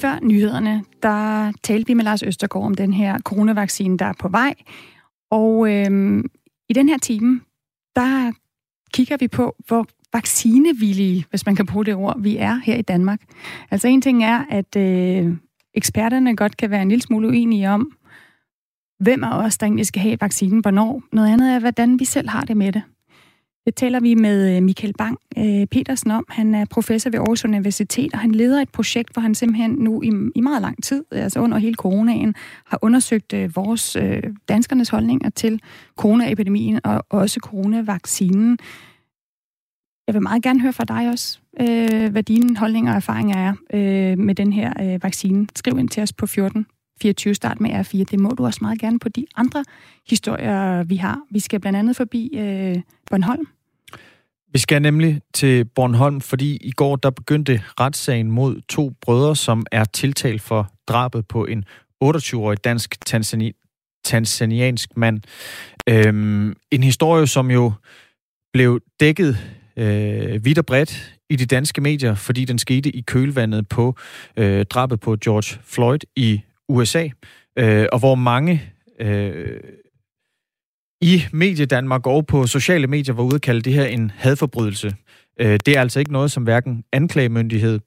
før nyhederne, der talte vi med Lars Østergaard om den her coronavaccine, der er på vej. Og øhm, i den her time, der kigger vi på, hvor vaccinevillige, hvis man kan bruge det ord, vi er her i Danmark. Altså en ting er, at øh, eksperterne godt kan være en lille smule uenige om, hvem af os, der egentlig skal have vaccinen, hvornår. Noget andet er, hvordan vi selv har det med det. Det taler vi med øh, Michael Bang øh, Petersen om. Han er professor ved Aarhus Universitet, og han leder et projekt, hvor han simpelthen nu i, i meget lang tid, altså under hele coronaen, har undersøgt øh, vores øh, danskernes holdninger til coronaepidemien og også coronavaccinen. Jeg vil meget gerne høre fra dig også, øh, hvad dine holdninger og erfaringer er med den her vaccine. Skriv ind til os på 14 24 start med R4. Det må du også meget gerne på de andre historier, vi har. Vi skal blandt andet forbi øh, Bornholm. Vi skal nemlig til Bornholm, fordi i går der begyndte retssagen mod to brødre, som er tiltalt for drabet på en 28-årig dansk tanzani- tanzaniansk mand. Øhm, en historie, som jo blev dækket øh, vidt og bredt i de danske medier, fordi den skete i kølvandet på øh, drabet på George Floyd i USA, øh, og hvor mange øh, i Mediedanmark og på sociale medier var ude at kalde det her en hadforbrydelse. Øh, det er altså ikke noget, som hverken anklagemyndighed,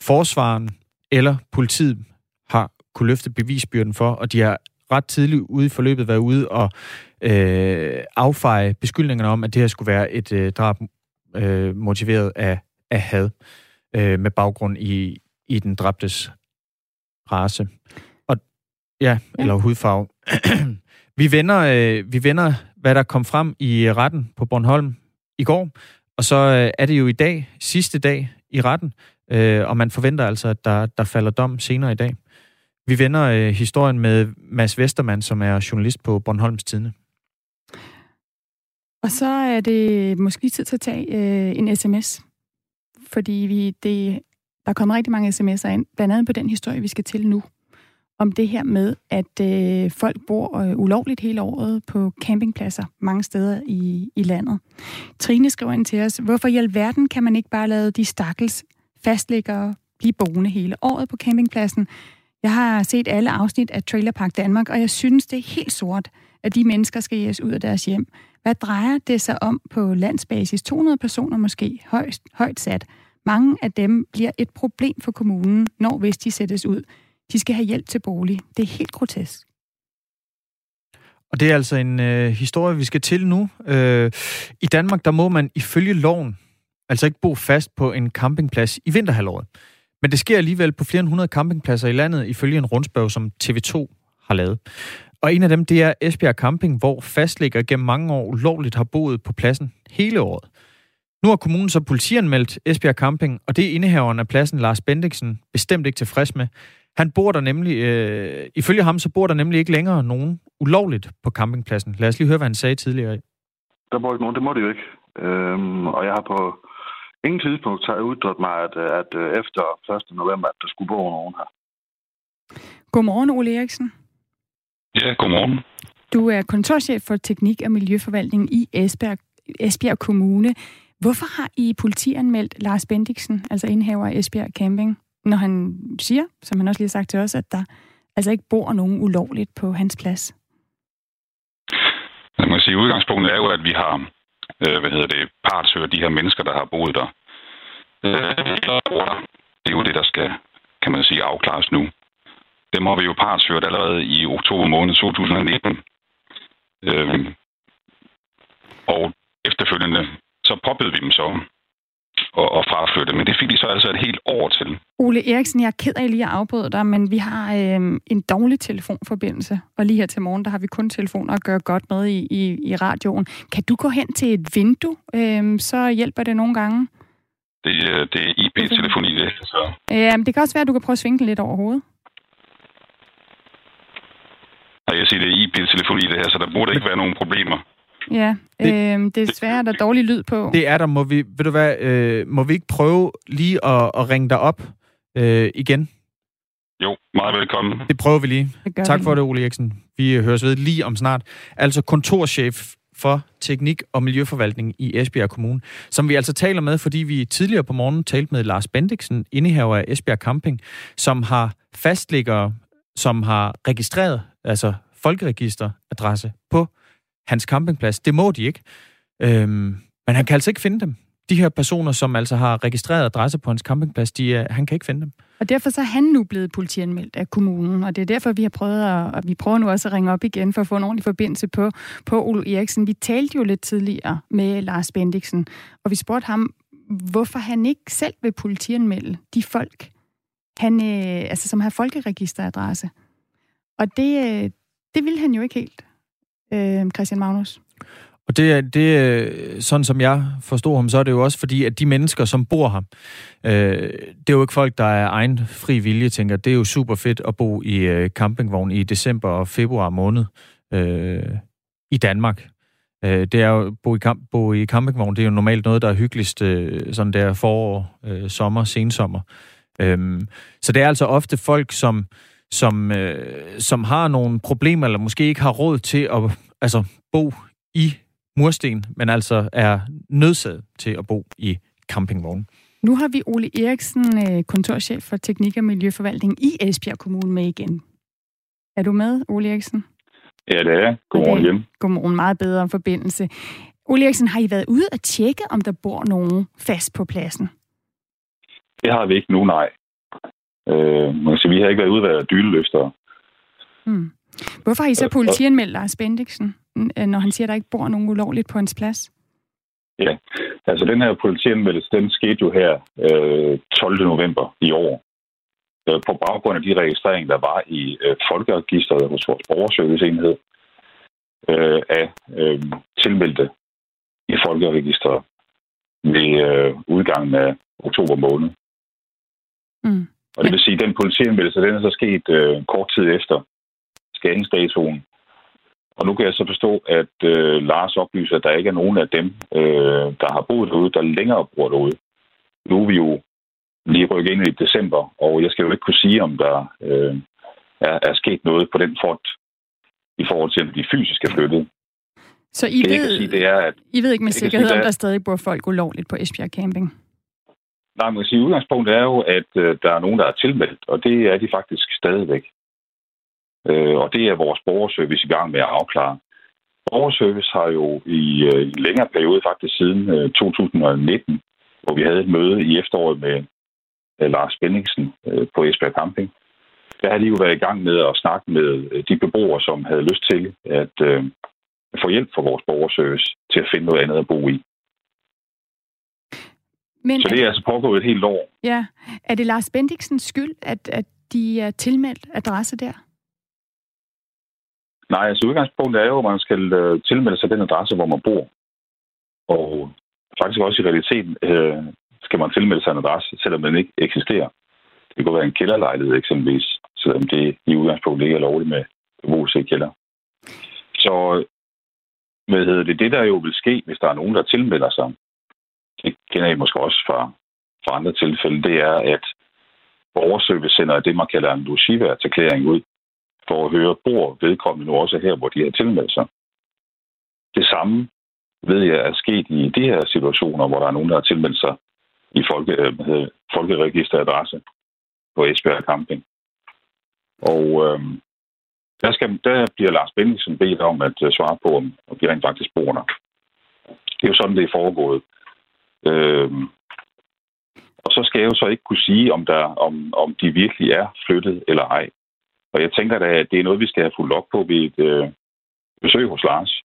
forsvaren eller politiet har kunne løfte bevisbyrden for, og de har ret tidligt ude i forløbet været ude og øh, affeje beskyldningerne om, at det her skulle være et øh, drab øh, motiveret af, af had øh, med baggrund i, i den dræbtes race. Ja, ja. eller hudfarve. vi, vender, øh, vi vender, hvad der kom frem i retten på Bornholm i går, og så øh, er det jo i dag, sidste dag i retten, øh, og man forventer altså, at der, der falder dom senere i dag. Vi vender øh, historien med Mads Vestermann, som er journalist på Bornholms Tidene. Og så er det måske tid til at tage øh, en sms, fordi vi, det, der er kommet rigtig mange sms'er ind, blandt andet på den historie, vi skal til nu om det her med, at øh, folk bor øh, ulovligt hele året på campingpladser mange steder i, i landet. Trine skriver ind til os, hvorfor i alverden kan man ikke bare lade de stakkels fastlæggere blive boende hele året på campingpladsen? Jeg har set alle afsnit af Trailer Park Danmark, og jeg synes, det er helt sort, at de mennesker skal jæges ud af deres hjem. Hvad drejer det sig om på landsbasis? 200 personer måske, højst, højt sat. Mange af dem bliver et problem for kommunen, når hvis de sættes ud. De skal have hjælp til bolig. Det er helt grotesk. Og det er altså en øh, historie, vi skal til nu. Øh, I Danmark, der må man ifølge loven altså ikke bo fast på en campingplads i vinterhalvåret. Men det sker alligevel på flere end 100 campingpladser i landet, ifølge en rundspørg, som TV2 har lavet. Og en af dem, det er Esbjerg Camping, hvor fastlægger gennem mange år ulovligt har boet på pladsen hele året. Nu har kommunen så politianmeldt Esbjerg Camping, og det er indehaveren af pladsen, Lars Bendiksen, bestemt ikke tilfreds med. Han bor der nemlig, øh, ifølge ham, så bor der nemlig ikke længere nogen ulovligt på campingpladsen. Lad os lige høre, hvad han sagde tidligere. Der bor ikke nogen, det må det jo ikke. Øhm, og jeg har på ingen tidspunkt uddrømt mig, at, at øh, efter 1. november, at der skulle bo nogen her. Godmorgen, Ole Eriksen. Ja, godmorgen. Du er kontorchef for teknik og miljøforvaltning i Esbjerg, Esbjerg Kommune. Hvorfor har I politianmeldt Lars Bendiksen, altså indhaver af Esbjerg Camping? Når han siger, som han også lige har sagt til os, at der altså ikke bor nogen ulovligt på hans plads? Man kan sige, udgangspunktet er jo, at vi har øh, hvad hedder det, partsøger de her mennesker, der har boet der. Øh, det er jo det, der skal, kan man sige, afklares nu. Det må vi jo partsøgt allerede i oktober måned 2019. Øh, og efterfølgende så påbød vi dem så og, og fraflytte. Men det fik de så altså et helt år til. Ole Eriksen, jeg er ked af lige at afbryde dig, men vi har øh, en dårlig telefonforbindelse. Og lige her til morgen, der har vi kun telefoner at gøre godt med i, i, i radioen. Kan du gå hen til et vindue? Øh, så hjælper det nogle gange. Det, det er IP-telefoni, det. Så. Ja, men det kan også være, at du kan prøve at svinge den lidt over hovedet. Nej, jeg siger, det er IP-telefoni, det her, så der burde ikke være nogen problemer. Ja, det, øh, desværre er der dårlig lyd på. Det er der. Må vi, ved du hvad, øh, må vi ikke prøve lige at, at ringe dig op øh, igen? Jo, meget velkommen. Det prøver vi lige. Det tak for det, Ole Eriksen. Vi høres ved lige om snart. Altså kontorchef for teknik og miljøforvaltning i Esbjerg Kommune, som vi altså taler med, fordi vi tidligere på morgenen talte med Lars Bendiksen, indehaver af Esbjerg Camping, som har fastlæggere, som har registreret, altså folkeregisteradresse på hans campingplads. Det må de ikke. Øhm, men han kan altså ikke finde dem. De her personer, som altså har registreret adresse på hans campingplads, de, er, han kan ikke finde dem. Og derfor så er han nu blevet politianmeldt af kommunen, og det er derfor, vi har prøvet at, og vi prøver nu også at ringe op igen for at få en ordentlig forbindelse på, på Ole Eriksen. Vi talte jo lidt tidligere med Lars Bendiksen, og vi spurgte ham, hvorfor han ikke selv vil politianmelde de folk, han, øh, altså, som har folkeregisteradresse. Og det, øh, det vil han jo ikke helt, øh, Christian Magnus. Og det er, det sådan som jeg forstår ham, så er det jo også fordi, at de mennesker, som bor her, øh, det er jo ikke folk, der er egen fri vilje, tænker. Det er jo super fedt at bo i øh, campingvogn i december og februar måned øh, i Danmark. Øh, det er jo, bo i, kamp, bo i campingvogn, det er jo normalt noget, der er hyggeligst øh, sådan der forår, øh, sommer, sensommer. Øh, så det er altså ofte folk, som, som, øh, som har nogle problemer, eller måske ikke har råd til at altså, bo i mursten, men altså er nødsaget til at bo i campingvogn. Nu har vi Ole Eriksen, øh, kontorchef for Teknik og Miljøforvaltning i Esbjerg Kommune med igen. Er du med, Ole Eriksen? Ja, det er Godmorgen igen. Godmorgen. Meget bedre forbindelse. Ole Eriksen, har I været ude at tjekke, om der bor nogen fast på pladsen? Det har vi ikke nu, nej. Øh, man kan sige, vi har ikke været ude at dyleløftere. Hmm. Hvorfor har I så politianmeldt Lars Bendiksen? Øh, når han siger, at der ikke bor nogen ulovligt på hans plads? Ja, altså den her politianmeldelse, den skete jo her øh, 12. november i år. Øh, på baggrund af de registreringer, der var i øh, folkeregisteret hos vores borgerserviceenhed øh, af øh, tilmeldte i folkeregisteret ved øh, udgangen af oktober måned. Mm. Og det vil sige, at den politianmeldelse, den er så sket øh, kort tid efter skæringsdatoen og nu kan jeg så forstå, at øh, Lars oplyser, at der ikke er nogen af dem, øh, der har boet derude, der længere bor derude. Nu er vi jo lige rykket ind i december, og jeg skal jo ikke kunne sige, om der øh, er, er sket noget på den front i forhold til, at de fysisk er flyttet. Så I, ved, sige, det er, at, I ved ikke med sikkerhed, sige, om der stadig bor folk ulovligt på Esbjerg Camping? Nej, man kan sige, udgangspunktet er jo, at øh, der er nogen, der er tilmeldt, og det er de faktisk stadigvæk. Øh, og det er vores borgerservice i gang med at afklare. Borgerservice har jo i øh, en længere periode, faktisk siden øh, 2019, hvor vi havde et møde i efteråret med øh, Lars Benningsen øh, på Esbjerg Camping, der har de jo været i gang med at snakke med de beboere, som havde lyst til at få hjælp fra vores borgerservice til at finde noget andet at bo i. Men så det er altså pågået et helt år. Ja. Er det Lars Bendiksens skyld, at, at de er tilmeldt adresse der? Nej, altså udgangspunktet er jo, at man skal øh, tilmelde sig den adresse, hvor man bor. Og faktisk også i realiteten øh, skal man tilmelde sig en adresse, selvom den ikke eksisterer. Det kunne være en kælderlejlighed eksempelvis, selvom det i udgangspunktet ikke er lovligt med beboelse i kælder. Så hvad hedder det, det der jo vil ske, hvis der er nogen, der tilmelder sig, det kender I måske også fra, fra andre tilfælde, det er, at borgerservice sender det, man kalder en Luciva-erklæring ud for at høre, bor vedkommende nu også her, hvor de har tilmeldt sig. Det samme ved jeg er sket i de her situationer, hvor der er nogen, der har tilmeldt sig i folke, øh, folkeregisteradresse på Esbjerg Camping. Og øh, der, skal, der bliver Lars Bendiksen bedt om at øh, svare på, om, om de rent faktisk bor der. Det er jo sådan, det er foregået. Øh, og så skal jeg jo så ikke kunne sige, om, der, om, om de virkelig er flyttet eller ej. Og jeg tænker da, at det er noget, vi skal have fulgt op på ved et øh, besøg hos Lars.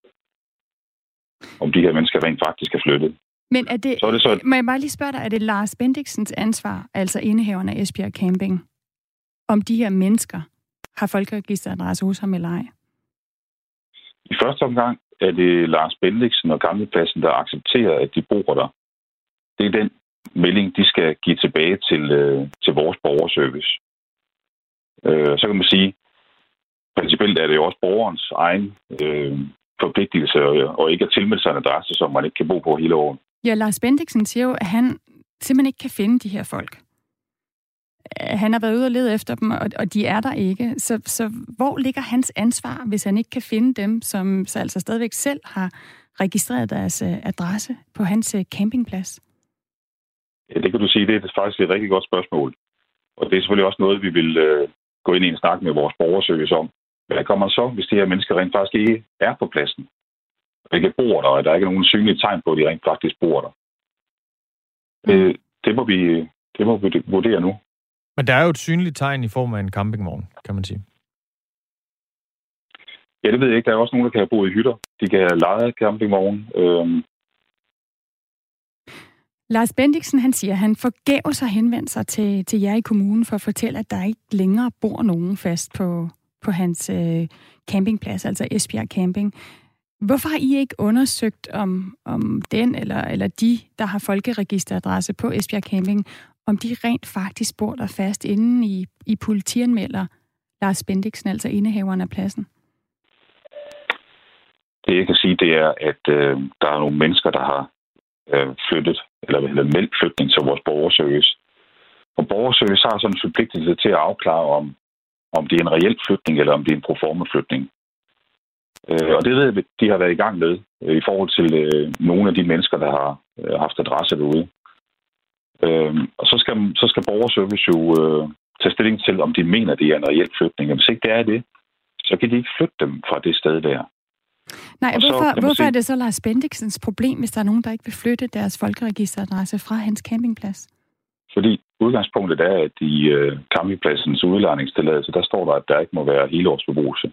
Om de her mennesker rent faktisk er flyttet. Men er det, så er det så, må jeg bare lige spørge dig, er det Lars Bendiksens ansvar, altså indehaveren af Esbjerg Camping, om de her mennesker har folkeregisteradresse hos ham eller ej? I første omgang er det Lars Bendiksen og Gamlepladsen, der accepterer, at de bor der. Det er den melding, de skal give tilbage til, øh, til vores borgerservice. Øh, så kan man sige, principielt er det jo også borgerens egen øh, forpligtelse og ikke at tilmelde sig en adresse, som man ikke kan bo på hele året. Ja, Lars Bendiksen siger jo, at han simpelthen ikke kan finde de her folk. Øh, han har været ude og lede efter dem, og, og de er der ikke. Så, så hvor ligger hans ansvar, hvis han ikke kan finde dem, som så altså stadigvæk selv har, registreret deres øh, adresse på hans øh, campingplads? Ja, det kan du sige, det er faktisk et rigtig godt spørgsmål. Og det er selvfølgelig også noget, vi vil øh, gå ind i en snak med vores borgerservice om. Hvad kommer så, hvis de her mennesker rent faktisk ikke er på pladsen? Og ikke bor der, og der er ikke nogen synlige tegn på, at de rent faktisk bor der. Det, mm. det, må vi, det må vi vurdere nu. Men der er jo et synligt tegn i form af en campingvogn, kan man sige. Ja, det ved jeg ikke. Der er også nogen, der kan have boet i hytter. De kan have lejet campingvogn. Øhm. Lars Bendiksen, han siger, at han forgæves har henvendt sig til, til jer i kommunen for at fortælle, at der ikke længere bor nogen fast på, på hans øh, campingplads, altså Esbjerg Camping. Hvorfor har I ikke undersøgt, om, om den eller, eller de, der har folkeregisteradresse på Esbjerg Camping, om de rent faktisk bor der fast, inden I, I politianmelder Lars Bendiksen, altså indehaveren af pladsen? Det jeg kan sige, det er, at øh, der er nogle mennesker, der har øh, flyttet, eller, eller meldt flytning til vores borgerservice. Og borgerservice har sådan en forpligtelse til at afklare, om, om det er en reel flytning, eller om det er en proforma flytning. Øh, og det ved jeg, de har været i gang med øh, i forhold til øh, nogle af de mennesker, der har øh, haft adresse derude. Øh, og så skal, så skal borgerservice jo øh, tage stilling til, om de mener, det er en reel flytning. Og hvis ikke det er det, så kan de ikke flytte dem fra det sted der. Nej, og hvorfor, så, hvorfor sige, er det så Lars Bendiksens problem, hvis der er nogen, der ikke vil flytte deres folkeregisteradresse fra hans campingplads? Fordi udgangspunktet er, at i øh, campingpladsens udlejningstilladelse, der står der, at der ikke må være helårsbeboelse.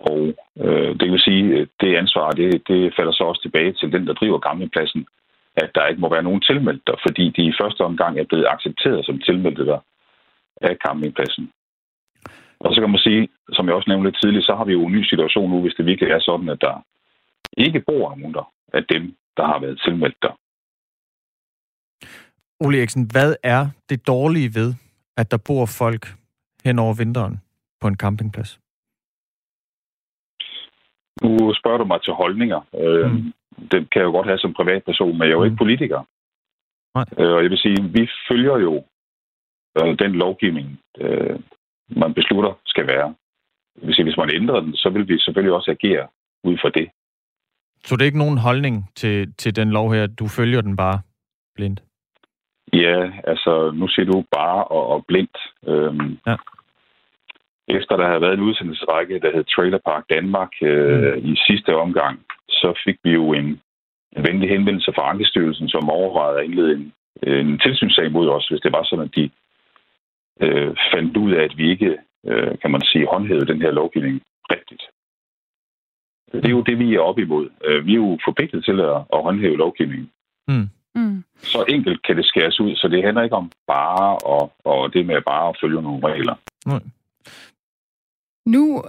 Og øh, det vil sige, at det ansvar, det, det falder så også tilbage til den, der driver campingpladsen, at der ikke må være nogen tilmeldt der, fordi de i første omgang er blevet accepteret som tilmeldte der af campingpladsen. Og så kan man sige, som jeg også nævnte lidt tidligt, så har vi jo en ny situation nu, hvis det virkelig er sådan, at der ikke bor nogen der af dem, der har været tilmeldt der. Ole Eriksen, hvad er det dårlige ved, at der bor folk hen over vinteren på en campingplads? Nu spørger du mig til holdninger. Øh, mm. Det kan jeg jo godt have som privatperson, men jeg er jo mm. ikke politiker. Nej. Øh, og jeg vil sige, vi følger jo øh, den lovgivning, man beslutter skal være. Hvis, hvis man ændrer den, så vil vi selvfølgelig også agere ud fra det. Så det er ikke nogen holdning til, til den lov her? Du følger den bare blindt? Ja, altså nu siger du bare og, og blindt. Øhm, ja. Efter der havde været en udsendelsesrække, der hed Trailer Park Danmark øh, mm. i sidste omgang, så fik vi jo en, en venlig henvendelse fra Ankestyrelsen, som overvejede at indlede en, en tilsynssag mod os, hvis det var sådan, at de øh, fandt ud af, at vi ikke, øh, kan man sige, håndhævede den her lovgivning rigtigt. Det er jo det, vi er op imod. Øh, vi er jo forpligtet til at, at håndhæve lovgivningen. Mm. Mm. Så enkelt kan det skæres ud, så det handler ikke om bare og, og det med bare at følge nogle regler. Mm. Nu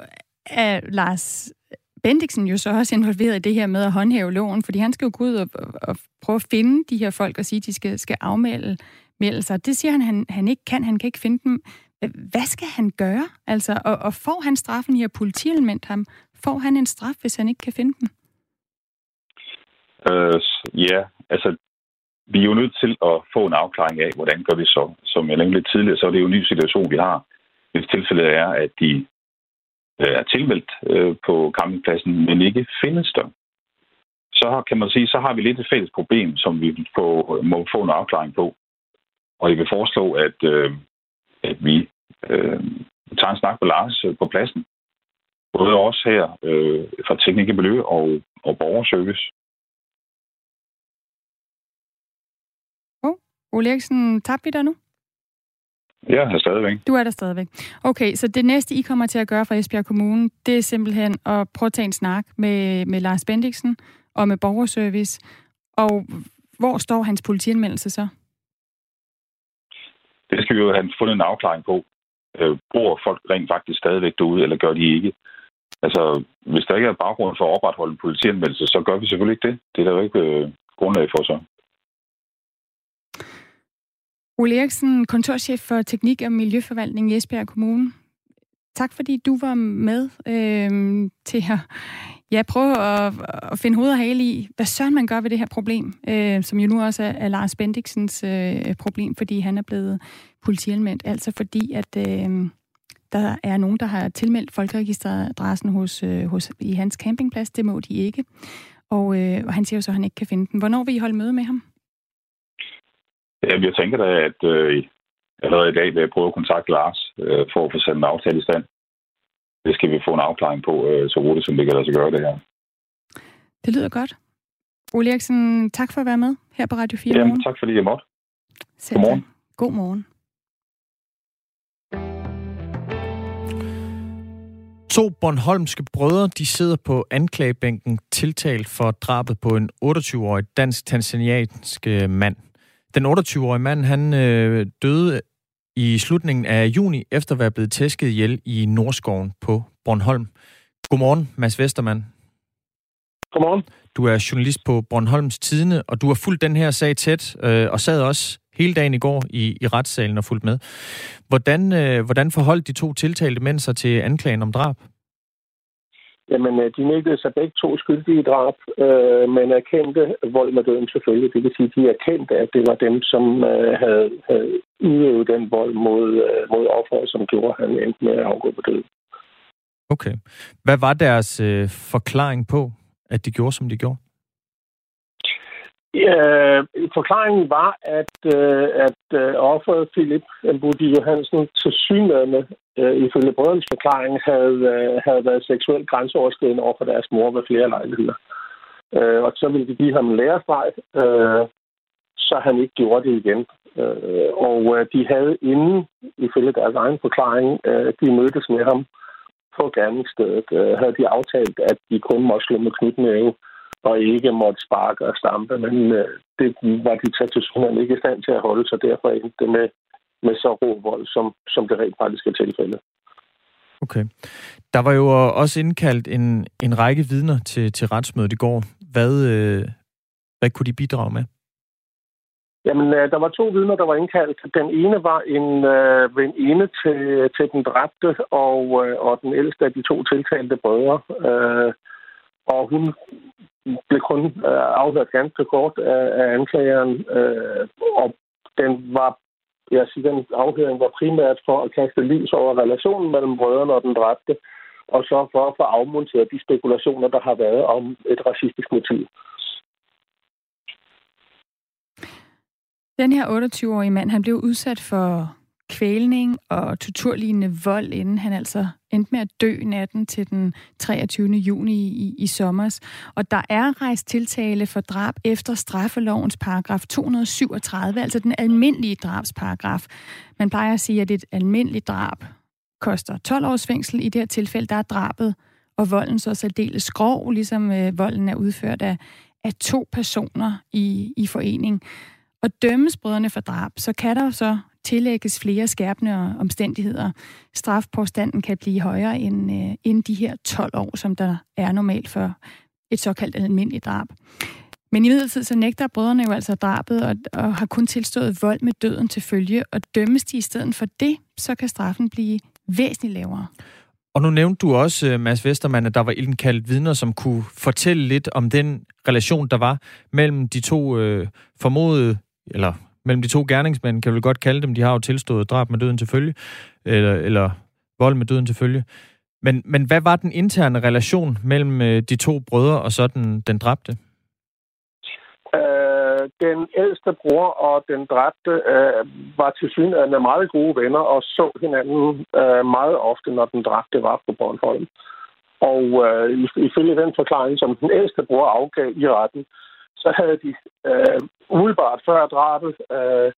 er Lars Bendiksen jo så også involveret i det her med at håndhæve loven, fordi han skal jo gå ud og, og prøve at finde de her folk og sige, at de skal, skal afmelde melde sig. Det siger han, han, han ikke kan. Han kan ikke finde dem. Hvad skal han gøre? Altså, og, og får han straffen i at politielement ham? Får han en straf, hvis han ikke kan finde dem? Øh, ja, altså vi er jo nødt til at få en afklaring af, hvordan gør vi så. Som jeg nævnte lidt tidligere, så er det jo en ny situation, vi har. Hvis tilfældet er, at de øh, er tilmeldt øh, på campingpladsen, men ikke findes der, så kan man sige, så har vi lidt et fælles problem, som vi få, må få en afklaring på. Og jeg vil foreslå, at, øh, at vi øh, tager en snak på Lars øh, på pladsen. Både også her øh, fra Teknik og Miljø og, og Borgerservice. Oh, Ole Eriksen, tabte vi dig nu? Ja, jeg er stadigvæk. Du er der stadigvæk. Okay, så det næste, I kommer til at gøre fra Esbjerg Kommune, det er simpelthen at prøve at tage en snak med, med Lars Bendiksen og med Borgerservice. Og hvor står hans politianmeldelse så? Det skal vi jo have fundet en afklaring på. Øh, bor folk rent faktisk stadigvæk derude, eller gør de ikke? Altså, hvis der ikke er baggrund for at opretholde en politianmeldelse, så gør vi selvfølgelig ikke det. Det er der jo ikke øh, grundlag for så. Ole Eriksen, kontorchef for Teknik og Miljøforvaltning i Esbjerg Kommune. Tak fordi du var med øh, til at ja, prøve at, at finde hoved og hale i, hvad søren man gør ved det her problem, øh, som jo nu også er, er Lars Bendiksens øh, problem, fordi han er blevet politielmeldt. Altså fordi, at øh, der er nogen, der har tilmeldt folkeregisteradressen hos, øh, hos, i hans campingplads. Det må de ikke. Og, øh, og han siger jo så, at han ikke kan finde den. Hvornår vil I holde møde med ham? Jamen, jeg tænker da, at øh, allerede i dag vil jeg prøve at kontakte Lars øh, for at få sat en aftale i stand. Det skal vi få en afklaring på øh, så hurtigt, som det kan lade sig gøre det her. Det lyder godt. Ole Eriksen, tak for at være med her på Radio 4 Jamen, morgen. tak fordi jeg måtte. Selv Godmorgen. tak. God morgen. To Bornholmske brødre, de sidder på anklagebænken tiltalt for drabet på en 28-årig dansk-tanzaniansk øh, mand. Den 28-årige mand, han øh, døde i slutningen af juni, efter at være blevet tæsket ihjel i Nordskoven på Bornholm. Godmorgen, Mads Vestermann. Godmorgen. Du er journalist på Bornholms Tidene, og du har fulgt den her sag tæt, øh, og sad også hele dagen i går i, i retssalen og fulgt med. Hvordan, øh, hvordan forholdt de to tiltalte mænd sig til anklagen om drab? Jamen, øh, de nægtede sig begge to skyldige i drab, øh, men erkendte vold med døden selvfølgelig. Det vil sige, at de erkendte, at det var dem, som øh, havde, havde udøvet den vold mod, øh, mod offeret, som gjorde, at han endte med at afgå på døden. Okay. Hvad var deres øh, forklaring på, at de gjorde, som de gjorde? Ja, forklaringen var, at, øh, at øh, offeret Philip Budi Johansen til synlædende, øh, ifølge brødrens forklaring, havde, øh, havde været seksuelt grænseoverskridende over for deres mor ved flere lejligheder. Øh, og så ville de give ham en lærestreg, øh, så han ikke gjorde det igen. Øh, og øh, de havde inden, ifølge deres egen forklaring, øh, de mødtes med ham på gerningsstedet, øh, havde de aftalt, at de kun måtte slå med knytnæve og ikke måtte sparke og stampe, men øh, det var de til synligheden ikke i stand til at holde, så derfor endte det med, med så rå vold, som, som det rent faktisk er tilfældet. Okay. Der var jo også indkaldt en, en række vidner til, til retsmødet i går. Hvad, øh, hvad kunne de bidrage med? Jamen, øh, der var to vidner, der var indkaldt. Den ene var en øh, veninde til, til den dræbte, og, øh, og den ældste af de to tiltalte brødre. Øh, og hun blev kun øh, afhørt ganske kort af, af anklageren, øh, og den var, jeg siger, den afhøring var primært for at kaste lys over relationen mellem brødrene og den dræbte, og så for at få afmonteret de spekulationer, der har været om et racistisk motiv. Den her 28-årige mand, han blev udsat for kvælning og torturlignende vold, inden han altså endte med at dø natten til den 23. juni i, i sommers. Og der er rejst tiltale for drab efter straffelovens paragraf 237, altså den almindelige drabsparagraf. Man plejer at sige, at et almindeligt drab koster 12 års fængsel. I det her tilfælde, der er drabet og volden så særdeles skrov, ligesom øh, volden er udført af, af to personer i, i forening. Og dømmes brødrene for drab, så kan der så tillægges flere skærpende omstændigheder. Strafpåstanden kan blive højere end, øh, end de her 12 år, som der er normalt for et såkaldt almindeligt drab. Men i midlertid så nægter brødrene jo altså drabet og, og har kun tilstået vold med døden til følge, og dømmes de i stedet for det, så kan straffen blive væsentligt lavere. Og nu nævnte du også, øh, Mads Vestermann, at der var indkaldt vidner, som kunne fortælle lidt om den relation, der var mellem de to øh, formodede, eller mellem de to gerningsmænd, kan vi godt kalde dem. De har jo tilstået drab med døden til følge, eller, eller vold med døden til følge. Men, men hvad var den interne relation mellem øh, de to brødre og så den, den dræbte? Øh, den ældste bror og den dræbte øh, var til synligheden meget gode venner og så hinanden øh, meget ofte, når den dræbte var på Bornholm. Og øh, ifølge den forklaring, som den ældste bror afgav i retten, så havde de øh, umiddelbart før drabet øh,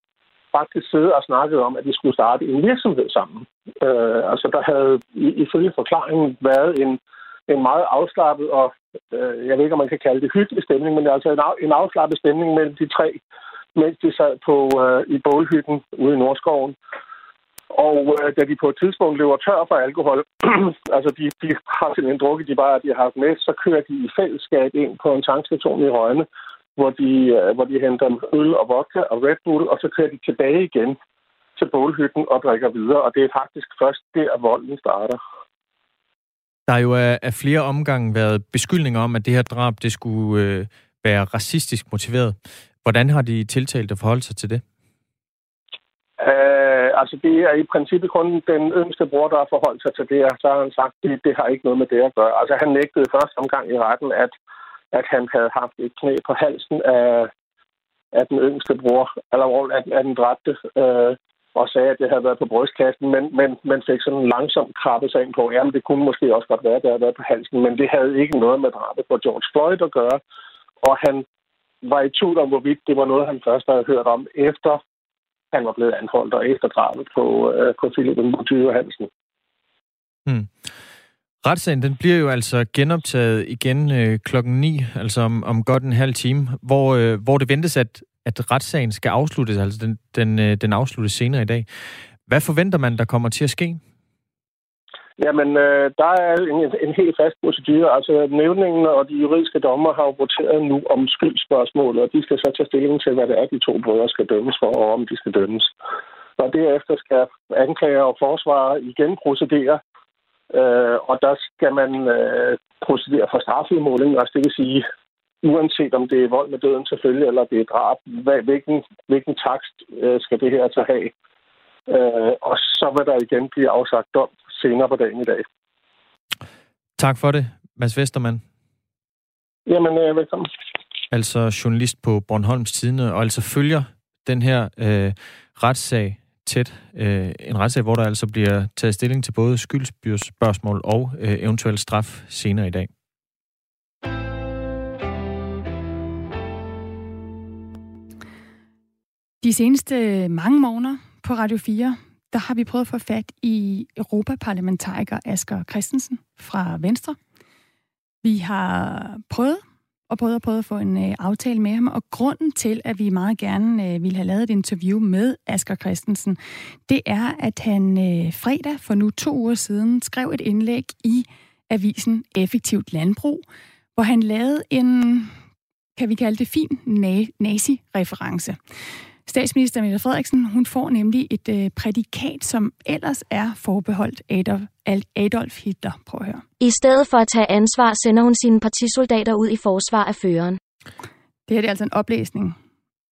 faktisk siddet og snakket om, at de skulle starte en virksomhed sammen. Øh, altså der havde ifølge forklaringen været en, en meget afslappet og, øh, jeg ved ikke, om man kan kalde det hyggelig stemning, men altså en, af, en afslappet stemning mellem de tre, mens de sad på, øh, i bålhytten ude i Nordskoven. Og øh, da de på et tidspunkt løber tør for alkohol, altså de, de har simpelthen drukket de bare, de har haft med, så kører de i fællesskab ind på en tankstation i Rønne, hvor de, øh, hvor de henter øl og vodka og Red Bull, og så kører de tilbage igen til bålhytten og drikker videre. Og det er faktisk først der, volden starter. Der er jo af, flere omgange været beskyldninger om, at det her drab det skulle øh, være racistisk motiveret. Hvordan har de tiltalt at forholde sig til det? Uh, altså, det er i princippet kun den yngste bror, der har forholdt sig til det, og så har han sagt, at det, det har ikke noget med det at gøre. Altså, han nægtede første omgang i retten, at at han havde haft et knæ på halsen af, af den yngste bror, eller af, af den dræbte, øh, og sagde, at det havde været på brystkassen, men, men man fik sådan en langsom krabbe sig ind på, jamen det kunne måske også godt være, at det havde været på halsen, men det havde ikke noget med drabet på George Floyd at gøre, og han var i tvivl om, hvorvidt det var noget, han først havde hørt om, efter han var blevet anholdt, og efter drabet på, øh, på Philip Mutyre Hansen. Hmm. Retssagen den bliver jo altså genoptaget igen øh, klokken 9, altså om, om godt en halv time, hvor, øh, hvor det ventes, at, at retssagen skal afsluttes, altså den, den, øh, den afsluttes senere i dag. Hvad forventer man, der kommer til at ske? Jamen, øh, der er en, en helt fast procedure. Altså, nævningen og de juridiske dommer har voteret nu om skyldspørgsmålet, og de skal så tage stilling til, hvad det er, de to brødre skal dømmes for, og om de skal dømmes. Og derefter skal anklager og forsvarer igen procedere, øh, og der skal man øh, procedere for strafudmåling, altså det vil sige, uanset om det er vold med døden selvfølgelig, eller det er drab, hvad, hvilken, hvilken takst øh, skal det her så have. Øh, og så vil der igen blive afsagt dom senere på dagen i dag. Tak for det, Mads Vestermann. Jamen, øh, velkommen. Altså journalist på Bornholms Tidene, og altså følger den her øh, retssag tæt. Øh, en retssag, hvor der altså bliver taget stilling til både skyldsspørgsmål og øh, eventuel straf senere i dag. De seneste mange måneder på Radio 4, der har vi prøvet at få fat i Europaparlamentariker Asger Christensen fra Venstre. Vi har prøvet og prøvede, og prøvet at få en øh, aftale med ham. Og grunden til, at vi meget gerne øh, ville have lavet et interview med Asger Christensen, det er, at han øh, fredag for nu to uger siden skrev et indlæg i avisen Effektivt Landbrug, hvor han lavede en, kan vi kalde det fin, nazi-reference. Statsminister Mette Frederiksen, hun får nemlig et øh, prædikat, som ellers er forbeholdt Adolf, Adolf Hitler. Prøv at høre. I stedet for at tage ansvar, sender hun sine partisoldater ud i forsvar af føreren. Det her det er altså en oplæsning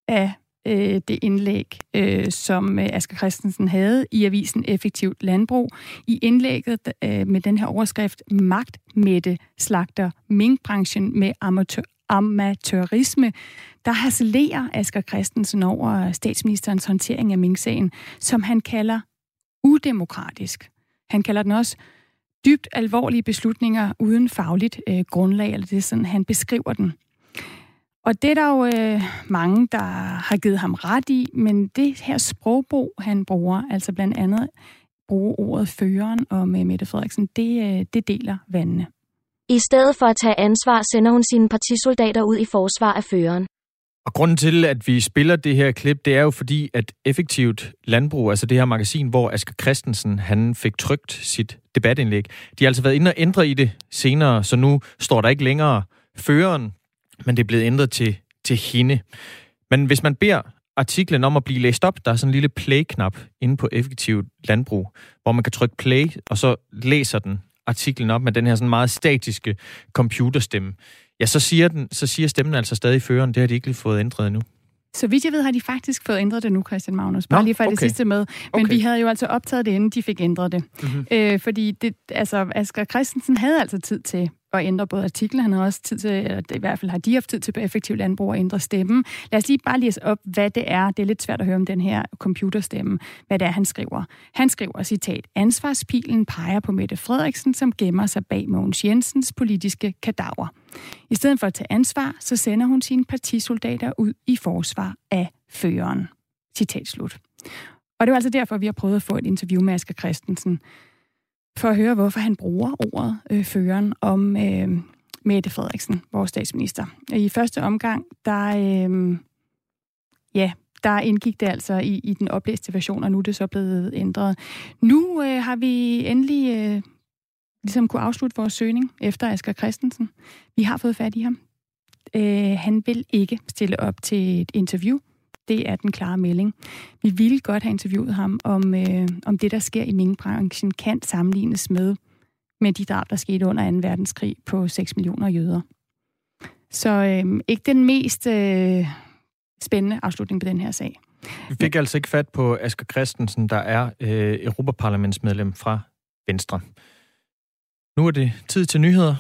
af øh, det indlæg, øh, som øh, Asger Christensen havde i avisen Effektivt Landbrug. I indlægget øh, med den her overskrift, Magt Mette slagter minkbranchen med amatør, amatørisme, der harcelerer Asger Christensen over statsministerens håndtering af Mink-sagen, som han kalder udemokratisk. Han kalder den også dybt alvorlige beslutninger uden fagligt øh, grundlag, eller det er sådan, han beskriver den. Og det er der jo øh, mange, der har givet ham ret i, men det her sprogbrug, han bruger, altså blandt andet bruge ordet føreren og med Mette Frederiksen, det, øh, det deler vandene. I stedet for at tage ansvar, sender hun sine partisoldater ud i forsvar af føreren. Og grunden til, at vi spiller det her klip, det er jo fordi, at Effektivt Landbrug, altså det her magasin, hvor Asger Christensen han fik trygt sit debatindlæg, de har altså været inde og ændre i det senere, så nu står der ikke længere føreren, men det er blevet ændret til, til hende. Men hvis man beder artiklen om at blive læst op, der er sådan en lille play-knap inde på Effektivt Landbrug, hvor man kan trykke play, og så læser den artiklen op med den her sådan meget statiske computerstemme, ja, så siger, den, så siger stemmen altså stadig føreren. Det har de ikke lige fået ændret endnu. Så vidt jeg ved, har de faktisk fået ændret det nu, Christian Magnus. Bare Nå, lige for okay. det sidste med. Men okay. vi havde jo altså optaget det, inden de fik ændret det. Mm-hmm. Øh, fordi det, altså, Asger Christensen havde altså tid til at ændre både artiklen, han har også tid til, eller i hvert fald har de haft tid til på effektiv landbrug at ændre stemmen. Lad os lige bare læse op, hvad det er. Det er lidt svært at høre om den her computerstemme, hvad det er, han skriver. Han skriver, citat, Ansvarspilen peger på Mette Frederiksen, som gemmer sig bag Mogens Jensens politiske kadaver. I stedet for at tage ansvar, så sender hun sine partisoldater ud i forsvar af føreren. Citat slut. Og det var altså derfor, vi har prøvet at få et interview med Asger Christensen for at høre, hvorfor han bruger ordet øh, føreren om øh, Mette Frederiksen, vores statsminister. I første omgang, der, øh, ja, der indgik det altså i, i den oplæste version, og nu er det så blevet ændret. Nu øh, har vi endelig øh, ligesom kunne afslutte vores søgning efter Asger Christensen. Vi har fået fat i ham. Øh, han vil ikke stille op til et interview det er den klare melding. Vi ville godt have interviewet ham om, øh, om det, der sker i minkbranchen, kan sammenlignes med, med de drab, der skete under 2. verdenskrig på 6 millioner jøder. Så øh, ikke den mest øh, spændende afslutning på den her sag. Vi fik altså ikke fat på Asger Christensen, der er øh, Europaparlamentsmedlem fra Venstre. Nu er det tid til nyheder.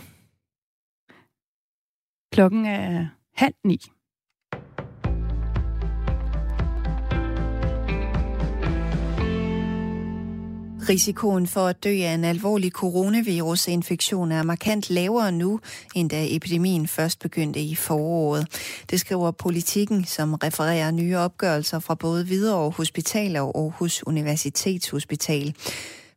Klokken er halv ni. Risikoen for at dø af en alvorlig coronavirusinfektion er markant lavere nu, end da epidemien først begyndte i foråret. Det skriver politikken, som refererer nye opgørelser fra både Hvidovre Hospital og Aarhus Universitetshospital.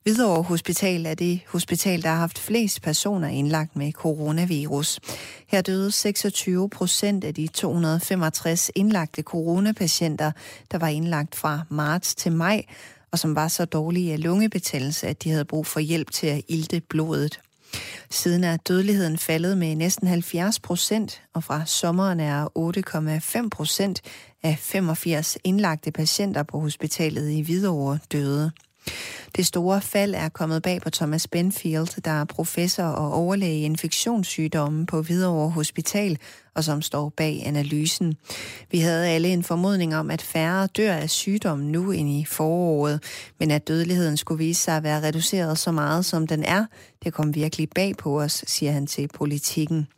Hvidovre Hospital er det hospital, der har haft flest personer indlagt med coronavirus. Her døde 26 procent af de 265 indlagte coronapatienter, der var indlagt fra marts til maj, og som var så dårlige af lungebetændelse, at de havde brug for hjælp til at ilte blodet. Siden er dødeligheden faldet med næsten 70 procent, og fra sommeren er 8,5 procent af 85 indlagte patienter på hospitalet i Hvidovre døde. Det store fald er kommet bag på Thomas Benfield, der er professor og overlæge i infektionssygdomme på Hvidovre Hospital, og som står bag analysen. Vi havde alle en formodning om, at færre dør af sygdommen nu end i foråret, men at dødeligheden skulle vise sig at være reduceret så meget, som den er, det kom virkelig bag på os, siger han til politikken.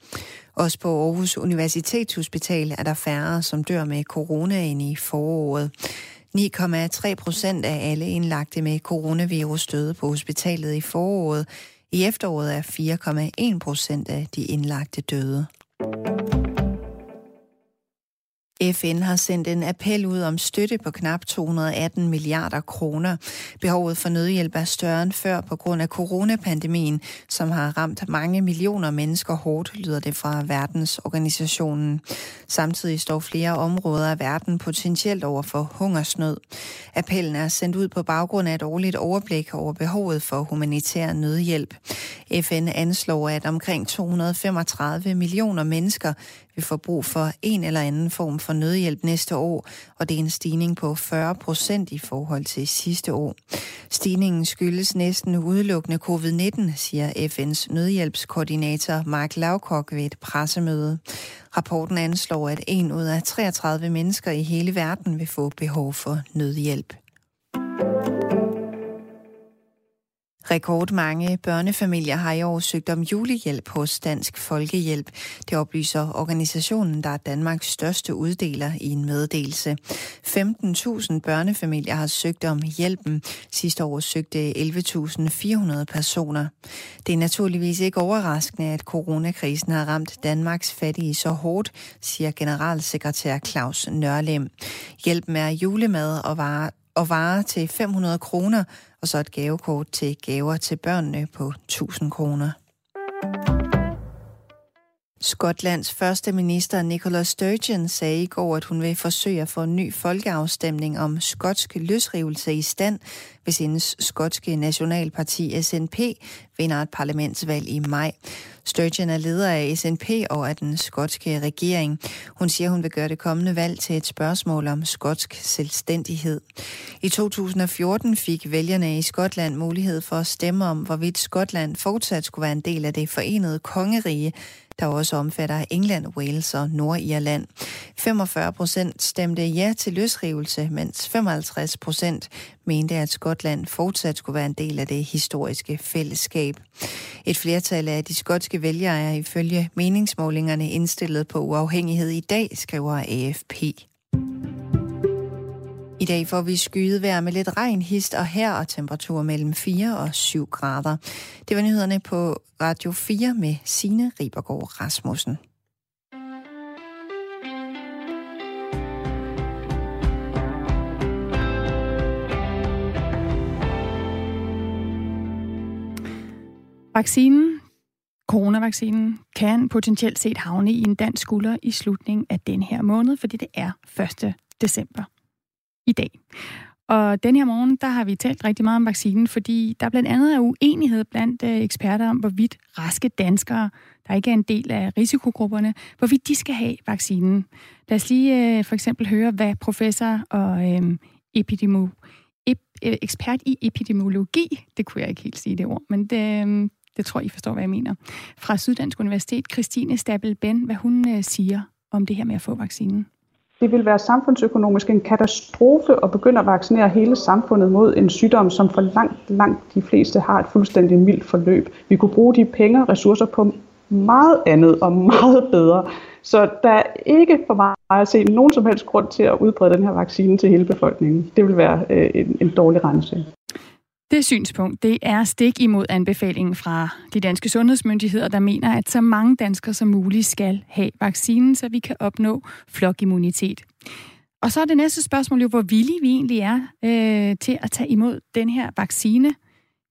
Også på Aarhus Universitetshospital er der færre, som dør med corona end i foråret. 9,3 procent af alle indlagte med coronavirus døde på hospitalet i foråret. I efteråret er 4,1 procent af de indlagte døde. FN har sendt en appel ud om støtte på knap 218 milliarder kroner. Behovet for nødhjælp er større end før på grund af coronapandemien, som har ramt mange millioner mennesker hårdt, lyder det fra verdensorganisationen. Samtidig står flere områder af verden potentielt over for hungersnød. Appellen er sendt ud på baggrund af et årligt overblik over behovet for humanitær nødhjælp. FN anslår, at omkring 235 millioner mennesker vil få brug for en eller anden form for nødhjælp næste år, og det er en stigning på 40 procent i forhold til sidste år. Stigningen skyldes næsten udelukkende covid-19, siger FN's nødhjælpskoordinator Mark Lavkok ved et pressemøde. Rapporten anslår, at en ud af 33 mennesker i hele verden vil få behov for nødhjælp. Rekordmange børnefamilier har i år søgt om julehjælp hos Dansk Folkehjælp. Det oplyser organisationen, der er Danmarks største uddeler i en meddelelse. 15.000 børnefamilier har søgt om hjælpen. Sidste år søgte 11.400 personer. Det er naturligvis ikke overraskende, at coronakrisen har ramt Danmarks fattige så hårdt, siger generalsekretær Claus Nørlem. Hjælpen er julemad og varer og varer til 500 kroner, og så et gavekort til gaver til børnene på 1000 kroner. Skotlands første minister Nicola Sturgeon sagde i går, at hun vil forsøge at få en ny folkeafstemning om skotsk løsrivelse i stand, hvis hendes skotske nationalparti SNP vinder et parlamentsvalg i maj. Sturgeon er leder af SNP og af den skotske regering. Hun siger, hun vil gøre det kommende valg til et spørgsmål om skotsk selvstændighed. I 2014 fik vælgerne i Skotland mulighed for at stemme om, hvorvidt Skotland fortsat skulle være en del af det forenede kongerige, der også omfatter England, Wales og Nordirland. 45 procent stemte ja til løsrivelse, mens 55 procent mente, at Skotland fortsat skulle være en del af det historiske fællesskab. Et flertal af de skotske vælgere er ifølge meningsmålingerne indstillet på uafhængighed i dag, skriver AFP. I dag får vi skydevejr vejr med lidt regn, hist og her og temperatur mellem 4 og 7 grader. Det var nyhederne på Radio 4 med Sine Ribergaard Rasmussen. Vaccinen, coronavaccinen, kan potentielt set havne i en dansk skulder i slutningen af den her måned, fordi det er 1. december i dag. Og den her morgen, der har vi talt rigtig meget om vaccinen, fordi der blandt andet er uenighed blandt øh, eksperter om, hvorvidt raske danskere, der ikke er en del af risikogrupperne, hvorvidt de skal have vaccinen. Lad os lige øh, for eksempel høre, hvad professor og øh, epidemo, ep, øh, ekspert i epidemiologi, det kunne jeg ikke helt sige det ord, men det, det tror I forstår, hvad jeg mener, fra Syddansk Universitet, Christine Stabel Ben, hvad hun øh, siger om det her med at få vaccinen. Det vil være samfundsøkonomisk en katastrofe at begynde at vaccinere hele samfundet mod en sygdom, som for langt, langt de fleste har et fuldstændig mildt forløb. Vi kunne bruge de penge og ressourcer på meget andet og meget bedre. Så der er ikke for mig at se nogen som helst grund til at udbrede den her vaccine til hele befolkningen. Det vil være øh, en, en dårlig rense. Det synspunkt, det er stik imod anbefalingen fra de danske sundhedsmyndigheder, der mener, at så mange danskere som muligt skal have vaccinen, så vi kan opnå flokimmunitet. Og så er det næste spørgsmål jo, hvor villige vi egentlig er øh, til at tage imod den her vaccine.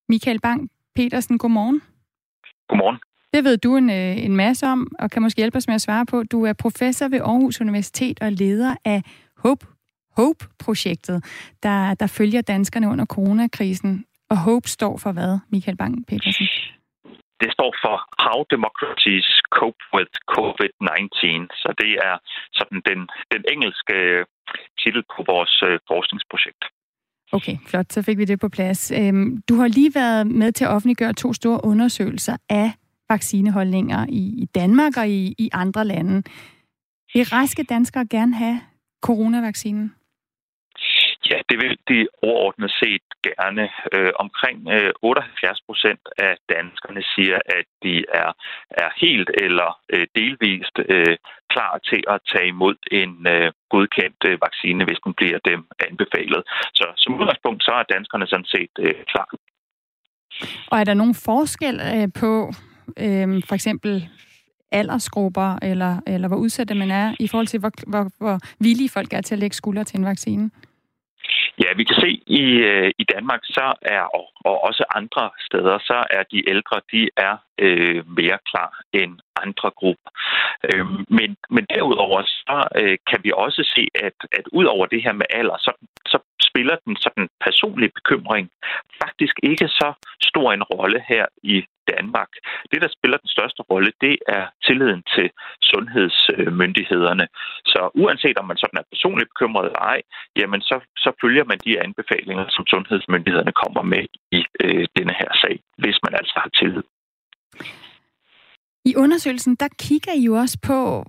Michael Bang Petersen, godmorgen. Godmorgen. Det ved du en, øh, en masse om, og kan måske hjælpe os med at svare på. Du er professor ved Aarhus Universitet og leder af Hope, Hope-projektet, der, der følger danskerne under coronakrisen. Og HOPE står for hvad, Michael Bang Petersen? Det står for How Democracies Cope with COVID-19. Så det er sådan den, den engelske titel på vores øh, forskningsprojekt. Okay, flot. Så fik vi det på plads. Øhm, du har lige været med til at offentliggøre to store undersøgelser af vaccineholdninger i Danmark og i, i andre lande. Vil raske danskere gerne have coronavaccinen? Det vil de overordnet set gerne. Øh, omkring øh, 78 procent af danskerne siger, at de er, er helt eller øh, delvist øh, klar til at tage imod en øh, godkendt øh, vaccine, hvis den bliver dem anbefalet. Så som udgangspunkt, så er danskerne sådan set øh, klar. Og er der nogen forskel øh, på øh, for eksempel aldersgrupper, eller, eller hvor udsatte man er, i forhold til, hvor, hvor, hvor villige folk er til at lægge skuldre til en vaccine? Ja, vi kan se i, øh, i Danmark, så er, og, og også andre steder, så er de ældre, de er øh, mere klar end andre grupper. Øh, men, men derudover, så øh, kan vi også se, at, at ud over det her med alder, så, så spiller den sådan personlige bekymring faktisk ikke så stor en rolle her i Danmark. Det, der spiller den største rolle, det er tilliden til sundhedsmyndighederne. Så uanset om man sådan er personligt bekymret eller ej, jamen så, så følger man de anbefalinger, som sundhedsmyndighederne kommer med i øh, denne her sag, hvis man altså har tillid. I undersøgelsen, der kigger I jo også på,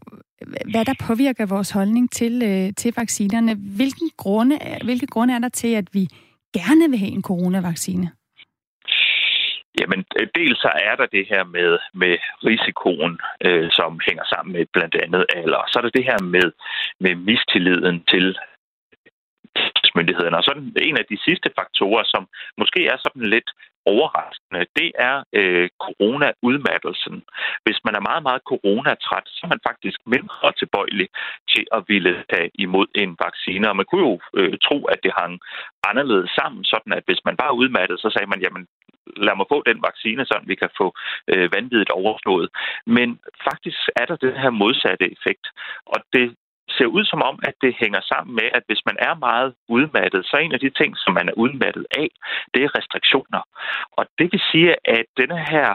hvad der påvirker vores holdning til, øh, til vaccinerne. Hvilken grunde, hvilke grunde er der til, at vi gerne vil have en coronavaccine? Jamen, øh, dels så er der det her med, med risikoen, øh, som hænger sammen med blandt andet alder. Så er der det her med, med mistilliden til sundhedsmyndighederne. Og så en af de sidste faktorer, som måske er sådan lidt overraskende, det er øh, corona-udmattelsen. Hvis man er meget, meget coronatræt, så er man faktisk mindre tilbøjelig til at ville tage imod en vaccine. Og man kunne jo øh, tro, at det hang anderledes sammen, sådan at hvis man var udmattet, så sagde man, jamen lad mig få den vaccine, så vi kan få øh, vanvittigt overstået. Men faktisk er der den her modsatte effekt. Og det ser ud som om, at det hænger sammen med, at hvis man er meget udmattet, så er en af de ting, som man er udmattet af, det er restriktioner. Og det vil sige, at denne her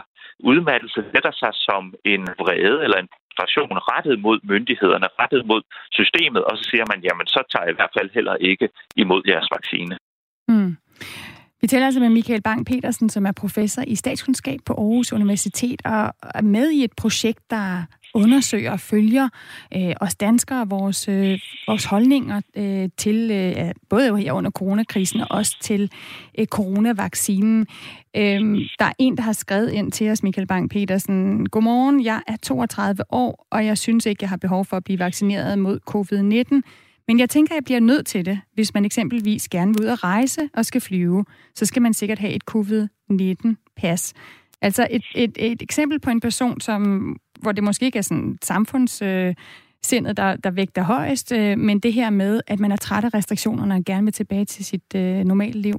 udmattelse sætter sig som en vrede eller en frustration rettet mod myndighederne, rettet mod systemet, og så siger man, jamen så tager jeg i hvert fald heller ikke imod jeres vaccine. Mm. Vi taler altså med Michael Bang Petersen, som er professor i statskundskab på Aarhus Universitet, og er med i et projekt, der undersøger og følger øh, os danskere, vores, øh, vores holdninger øh, til, øh, både her under coronakrisen og også til øh, coronavaccinen. Øh, der er en, der har skrevet ind til os, Michael Bang Petersen. Godmorgen, jeg er 32 år, og jeg synes ikke, jeg har behov for at blive vaccineret mod covid-19. Men jeg tænker, jeg bliver nødt til det, hvis man eksempelvis gerne vil ud og rejse og skal flyve. Så skal man sikkert have et covid-19-pas. Altså et, et, et eksempel på en person, som, hvor det måske ikke er sådan samfunds... Øh, sindet, der, der vægter højest, øh, men det her med, at man er træt af restriktionerne og gerne vil tilbage til sit øh, normale liv.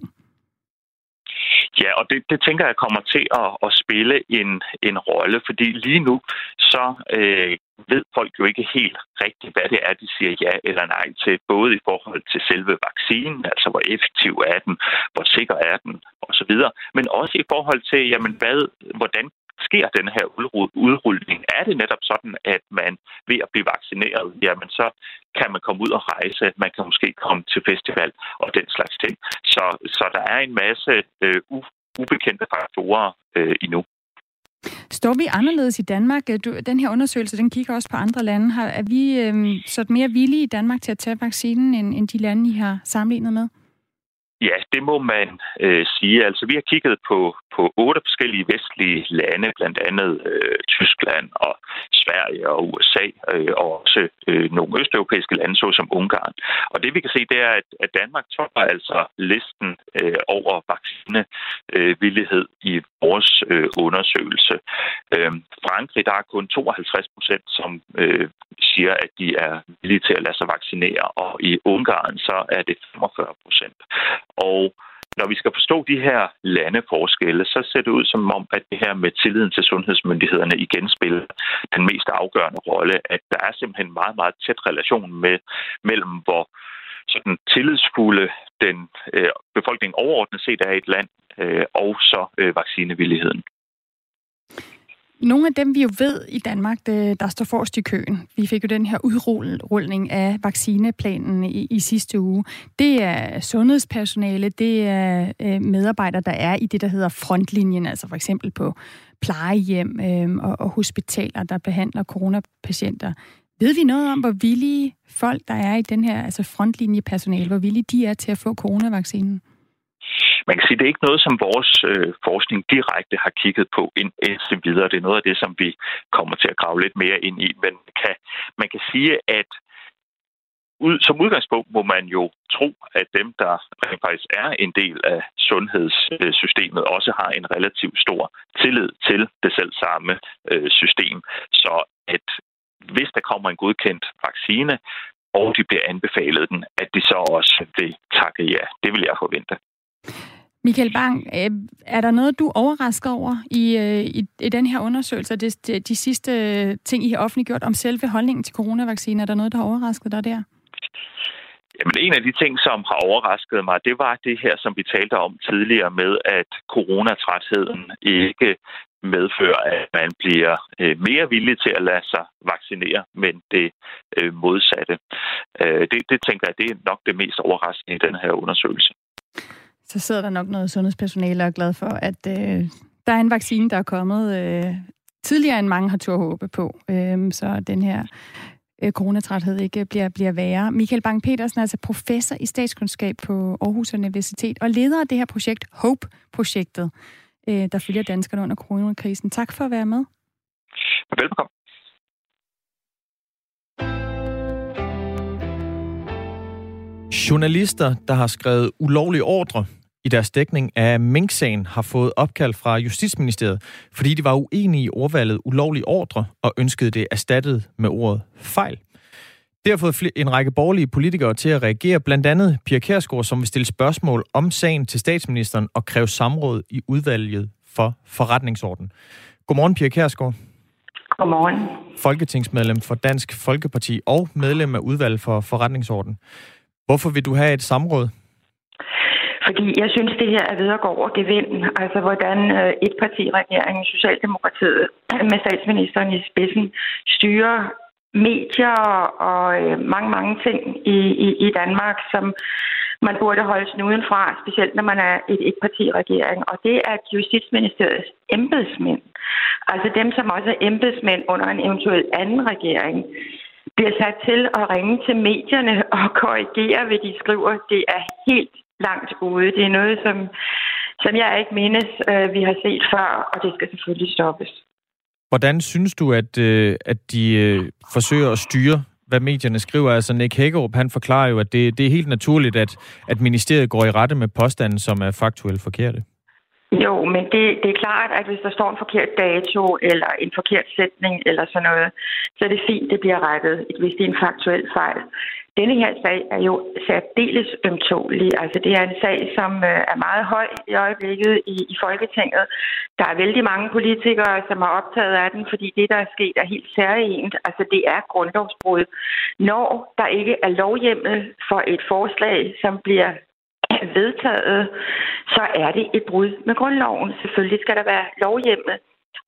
Ja, og det, det tænker jeg kommer til at, at spille en, en rolle, fordi lige nu så øh, ved folk jo ikke helt rigtigt, hvad det er, de siger ja eller nej til, både i forhold til selve vaccinen, altså hvor effektiv er den, hvor sikker er den, osv., men også i forhold til, jamen, hvad, hvordan sker den her udrulning? Er det netop sådan, at man ved at blive vaccineret, jamen så kan man komme ud og rejse, man kan måske komme til festival og den slags ting. Så, så der er en masse øh, ubekendte faktorer øh, endnu. Står vi anderledes i Danmark? Du, den her undersøgelse, den kigger også på andre lande. Har, er vi øh, så mere villige i Danmark til at tage vaccinen, end, end de lande, I har sammenlignet med? Ja, det må man øh, sige. Altså, vi har kigget på, på otte forskellige vestlige lande, blandt andet øh, Tyskland og Sverige og USA, øh, og også øh, nogle østeuropæiske lande, såsom Ungarn. Og det vi kan se, det er, at, at Danmark topper altså listen øh, over vaccinevillighed øh, i vores øh, undersøgelse. Øh, Frankrig, der er kun 52 procent, som øh, siger, at de er villige til at lade sig vaccinere, og i Ungarn så er det 45 procent. Og når vi skal forstå de her landeforskelle, så ser det ud som om, at det her med tilliden til sundhedsmyndighederne igen spiller den mest afgørende rolle, at der er simpelthen en meget, meget tæt relation med, mellem, hvor sådan tillidsfulde den øh, befolkning overordnet set er i et land, øh, og så øh, vaccinevilligheden. Nogle af dem, vi jo ved i Danmark, der står forrest i køen, vi fik jo den her udrulning af vaccineplanen i, i sidste uge, det er sundhedspersonale, det er øh, medarbejdere, der er i det, der hedder frontlinjen, altså for eksempel på plejehjem øh, og, og hospitaler, der behandler coronapatienter. Ved vi noget om, hvor villige folk, der er i den her altså frontlinjepersonale, hvor villige de er til at få coronavaccinen? Man kan sige, det er ikke noget, som vores øh, forskning direkte har kigget på ind, indtil videre. Det er noget af det, som vi kommer til at grave lidt mere ind i. Men kan, man kan sige, at ud, som udgangspunkt må man jo tro, at dem, der rent faktisk er en del af sundhedssystemet, også har en relativt stor tillid til det selv samme øh, system. Så at hvis der kommer en godkendt vaccine, og de bliver anbefalet den, at de så også vil takke ja. Det vil jeg forvente. Michael Bang, øh, er der noget, du er overrasket over i, øh, i, i den her undersøgelse, de, de, de sidste ting, I har offentliggjort om selve holdningen til coronavaccinen? Er der noget, der har overrasket dig der? Jamen, en af de ting, som har overrasket mig, det var det her, som vi talte om tidligere med, at coronatrætheden ikke medfører, at man bliver øh, mere villig til at lade sig vaccinere, men det modsatte. Det, det tænker jeg, det er nok det mest overraskende i den her undersøgelse så sidder der nok noget sundhedspersonale og er glad for, at øh, der er en vaccine, der er kommet øh, tidligere, end mange har tur håbe på. Øh, så den her øh, coronatræthed ikke bliver, bliver værre. Michael Bang-Petersen er altså professor i statskundskab på Aarhus Universitet og leder af det her projekt, HOPE-projektet, øh, der følger danskerne under coronakrisen. Tak for at være med. Velkommen. Journalister, der har skrevet ulovlige ordre i deres dækning af Mink-sagen, har fået opkald fra Justitsministeriet, fordi de var uenige i ordvalget ulovlig ordre og ønskede det erstattet med ordet fejl. Det har fået en række borgerlige politikere til at reagere, blandt andet Pia Kærsgaard, som vil stille spørgsmål om sagen til statsministeren og kræve samråd i udvalget for forretningsorden. Godmorgen, Pia Kærsgaard. Godmorgen. Folketingsmedlem for Dansk Folkeparti og medlem af udvalget for forretningsorden. Hvorfor vil du have et samråd? Fordi jeg synes, det her er ved at gå over gevind. Altså, hvordan øh, et parti, regeringen, Socialdemokratiet, med statsministeren i spidsen, styrer medier og øh, mange, mange ting i, i, i Danmark, som man burde holde snuden fra, specielt når man er et etpartiregering. Og det er Justitsministeriets embedsmænd, altså dem, som også er embedsmænd under en eventuel anden regering, bliver sat til at ringe til medierne og korrigere, hvad de skriver. Det er helt langt ude. Det er noget, som, som jeg ikke mindes, øh, vi har set før, og det skal selvfølgelig stoppes. Hvordan synes du, at, øh, at de øh, forsøger at styre, hvad medierne skriver? Altså Nick Hækkerup, han forklarer jo, at det, det er helt naturligt, at, at ministeriet går i rette med påstanden, som er faktuelt forkerte. Jo, men det, det er klart, at hvis der står en forkert dato eller en forkert sætning eller sådan noget, så er det fint, det bliver rettet, hvis det er en faktuel fejl. Denne her sag er jo særdeles ømtålig. Altså, det er en sag, som øh, er meget høj i øjeblikket i, i Folketinget. Der er vældig mange politikere, som er optaget af den, fordi det, der er sket, er helt særligt. Altså, det er grundlovsbrud. Når der ikke er lovhjemmel for et forslag, som bliver vedtaget, så er det et brud med grundloven. Selvfølgelig skal der være lovhjemmel,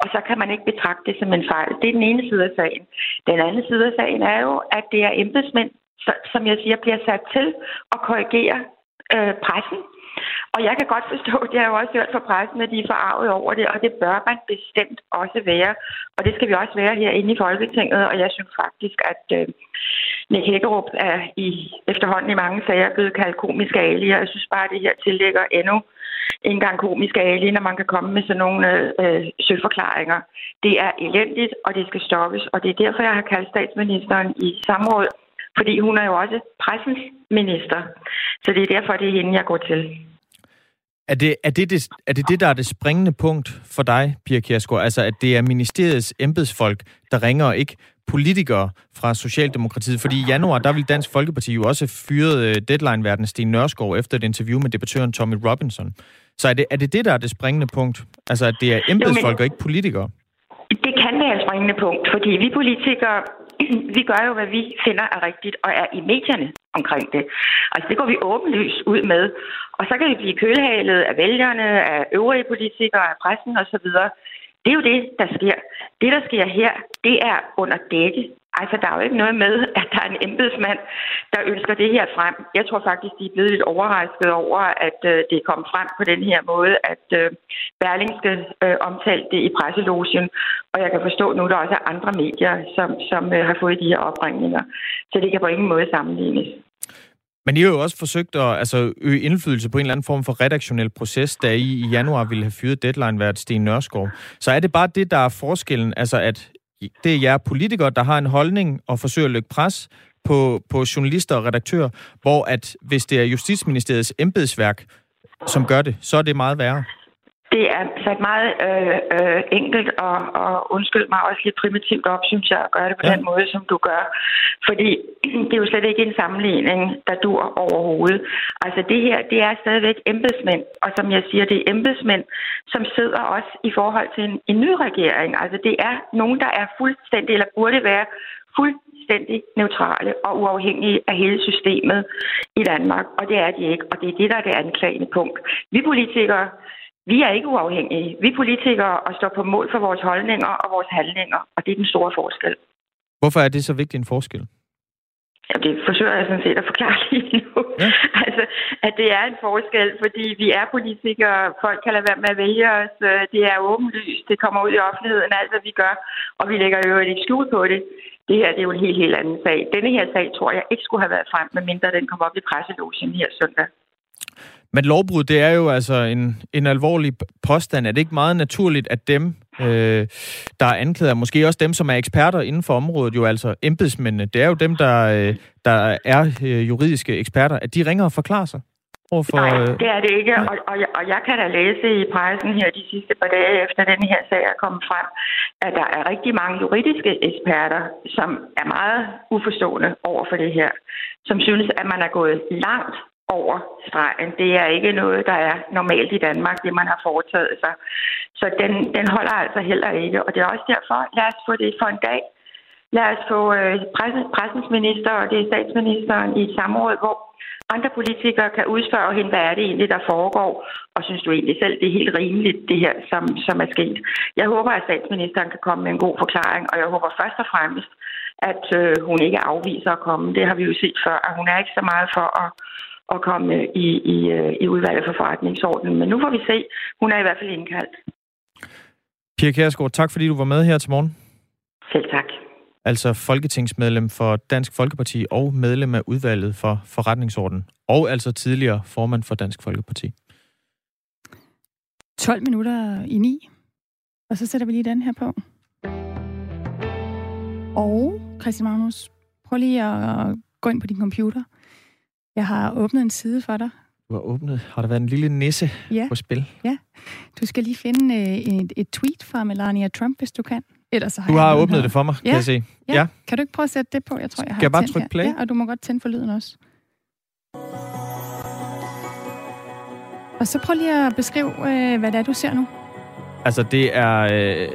og så kan man ikke betragte det som en fejl. Det er den ene side af sagen. Den anden side af sagen er jo, at det er embedsmænd, som jeg siger, bliver sat til at korrigere øh, pressen. Og jeg kan godt forstå, det har jeg jo også hørt fra pressen, at de er forarvet over det, og det bør man bestemt også være. Og det skal vi også være herinde i Folketinget, og jeg synes faktisk, at øh, Nick Hækkerup er i efterhånden i mange sager blevet kaldt komisk ali, og jeg synes bare, at det her tillægger endnu en gang komisk ali, når man kan komme med sådan nogle øh, søforklaringer. Det er elendigt, og det skal stoppes, og det er derfor, jeg har kaldt statsministeren i samråd, fordi hun er jo også pressens minister. Så det er derfor, det er hende, jeg går til. Er det, er, det det, er det det, der er det springende punkt for dig, Pia Kjærsgaard? Altså, at det er ministeriets embedsfolk, der ringer, og ikke politikere fra Socialdemokratiet? Fordi i januar, der vil Dansk Folkeparti jo også fyret øh, deadline-verden Sten Nørskov efter et interview med debattøren Tommy Robinson. Så er det, er det det, der er det springende punkt? Altså, at det er embedsfolk og ikke politikere? Det kan være et springende punkt, fordi vi politikere, vi gør jo, hvad vi finder er rigtigt, og er i medierne omkring det. Altså, det går vi åbenlyst ud med. Og så kan vi blive kølhalet af vælgerne, af øvrige politikere, af pressen osv. Det er jo det, der sker. Det, der sker her, det er under dække Altså, der er jo ikke noget med, at der er en embedsmand, der ønsker det her frem. Jeg tror faktisk, de er blevet lidt overrasket over, at øh, det er kommet frem på den her måde, at øh, Berlingske øh, omtalte det i presselogien. Og jeg kan forstå nu, at der også er andre medier, som, som øh, har fået de her opringninger. Så det kan på ingen måde sammenlignes. Men I har jo også forsøgt at altså, øge indflydelse på en eller anden form for redaktionel proces, da I i januar ville have fyret deadline været Sten Nørskov. Så er det bare det, der er forskellen, altså at det er jer politikere, der har en holdning og forsøger at lægge pres på, på journalister og redaktører, hvor at hvis det er Justitsministeriets embedsværk, som gør det, så er det meget værre. Det er sat meget øh, øh, enkelt og, og undskyld mig også lidt primitivt op, synes jeg, at gøre det på ja. den måde, som du gør. Fordi det er jo slet ikke en sammenligning, der dur overhovedet. Altså det her, det er stadigvæk embedsmænd, og som jeg siger, det er embedsmænd, som sidder også i forhold til en, en ny regering. Altså det er nogen, der er fuldstændig, eller burde være fuldstændig neutrale og uafhængige af hele systemet i Danmark. Og det er de ikke, og det er det, der er det anklagende punkt. Vi politikere vi er ikke uafhængige. Vi politikere og står på mål for vores holdninger og vores handlinger, og det er den store forskel. Hvorfor er det så vigtig en forskel? Ja, det forsøger jeg sådan set at forklare lige nu. Ja. altså, at det er en forskel, fordi vi er politikere. Folk kan lade være med at vælge os. Det er åbenlyst. Det kommer ud i offentligheden, alt hvad vi gør. Og vi lægger jo ikke skjul på det. Det her det er jo en helt, helt anden sag. Denne her sag tror jeg ikke skulle have været frem, medmindre den kom op i presselogen her søndag. Men lovbrud, det er jo altså en, en alvorlig påstand. Er det ikke meget naturligt, at dem, øh, der er anklaget, måske også dem, som er eksperter inden for området, jo altså embedsmændene, det er jo dem, der, øh, der er øh, juridiske eksperter, at de ringer og forklarer sig? Overfor, Nej, øh, det er det ikke, og, og, jeg, og jeg kan da læse i pressen her de sidste par dage efter den her sag er kommet frem, at der er rigtig mange juridiske eksperter, som er meget uforstående over for det her, som synes, at man er gået langt over stregen. Det er ikke noget, der er normalt i Danmark, det man har foretaget sig. Så den, den holder altså heller ikke, og det er også derfor, lad os få det for en dag. Lad os få øh, pressens, pressens minister og det er statsministeren i et samråd, hvor andre politikere kan udspørge hende, hvad er det egentlig, der foregår, og synes du egentlig selv, det er helt rimeligt, det her, som, som er sket. Jeg håber, at statsministeren kan komme med en god forklaring, og jeg håber først og fremmest, at øh, hun ikke afviser at komme. Det har vi jo set før, at hun er ikke så meget for at, at komme i, i, øh, i udvalget for forretningsordenen. Men nu får vi se. Hun er i hvert fald indkaldt. Pia Kjærsgaard, tak fordi du var med her til morgen. Selv tak. Altså folketingsmedlem for Dansk Folkeparti og medlem af udvalget for forretningsordenen. Og altså tidligere formand for Dansk Folkeparti. 12 minutter i 9. Og så sætter vi lige den her på. Og Christian Magnus, prøv lige at gå ind på din computer jeg har åbnet en side for dig. Du har åbnet. Har der været en lille nisse ja. på spil? Ja. Du skal lige finde øh, et, et tweet fra Melania Trump, hvis du kan. Ellers så har du har åbnet her. det for mig, ja. kan jeg se. Ja. ja. Kan du ikke prøve at sætte det på? Jeg tror, jeg har Skal jeg bare trykke play? Ja, og du må godt tænde for lyden også. Og så prøv lige at beskrive, øh, hvad det er, du ser nu. Altså, det er... Øh,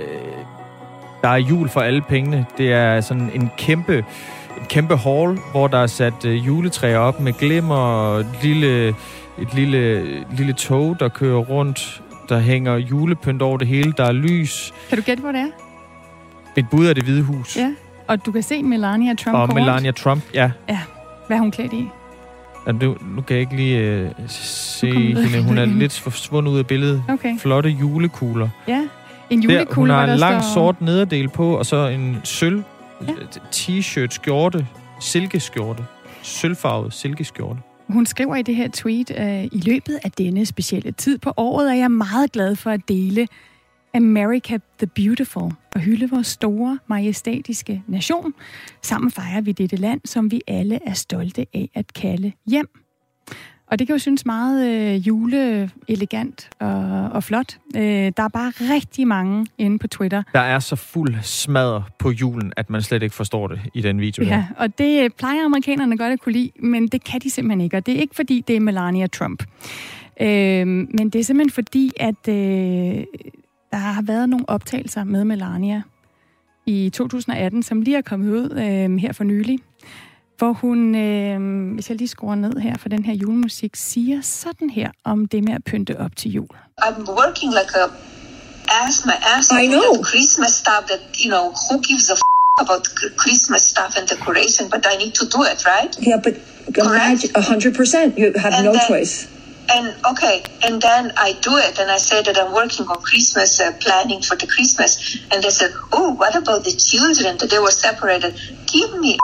der er jul for alle pengene. Det er sådan en kæmpe et kæmpe hall, hvor der er sat øh, juletræer op med glimmer og et lille, et lille, lille tog, der kører rundt. Der hænger julepynt over det hele. Der er lys. Kan du gætte, hvor det er? Et bud af det hvide hus. Ja, og du kan se Melania Trump Og Melania rundt. Trump, ja. Ja. Hvad er hun klædt i? Ja, nu, nu kan jeg ikke lige uh, se hende. Hun er lidt forsvundet ud af billedet. Okay. Flotte julekugler. Ja, en julekugle, der, Hun har en lang står... sort nederdel på, og så en sølv ja. t-shirt, skjorte, silkeskjorte. Sølvfarvet silkeskjorte. Hun skriver i det her tweet, at i løbet af denne specielle tid på året er jeg meget glad for at dele America the Beautiful og hylde vores store, majestætiske nation. Sammen fejrer vi dette land, som vi alle er stolte af at kalde hjem. Og det kan jo synes meget øh, juleelegant og, og flot. Øh, der er bare rigtig mange inde på Twitter. Der er så fuld smadre på julen, at man slet ikke forstår det i den video. Ja, og det plejer amerikanerne godt at kunne lide, men det kan de simpelthen ikke. Og det er ikke fordi, det er Melania Trump. Øh, men det er simpelthen fordi, at øh, der har været nogle optagelser med Melania i 2018, som lige er kommet ud øh, her for nylig hvor hun, øh, hvis jeg lige skruer ned her for den her julemusik, siger sådan her om det med at pynte op til jul. I'm working like a ass my ass I know. Christmas stuff that, you know, who gives a f- about Christmas stuff and decoration, but I need to do it, right? Yeah, but Correct? 100%. You have and no then, choice. And okay, and then I do it, and I say that I'm working on Christmas uh, planning for the Christmas, and they said, "Oh, what about the children? That they were separated? Give me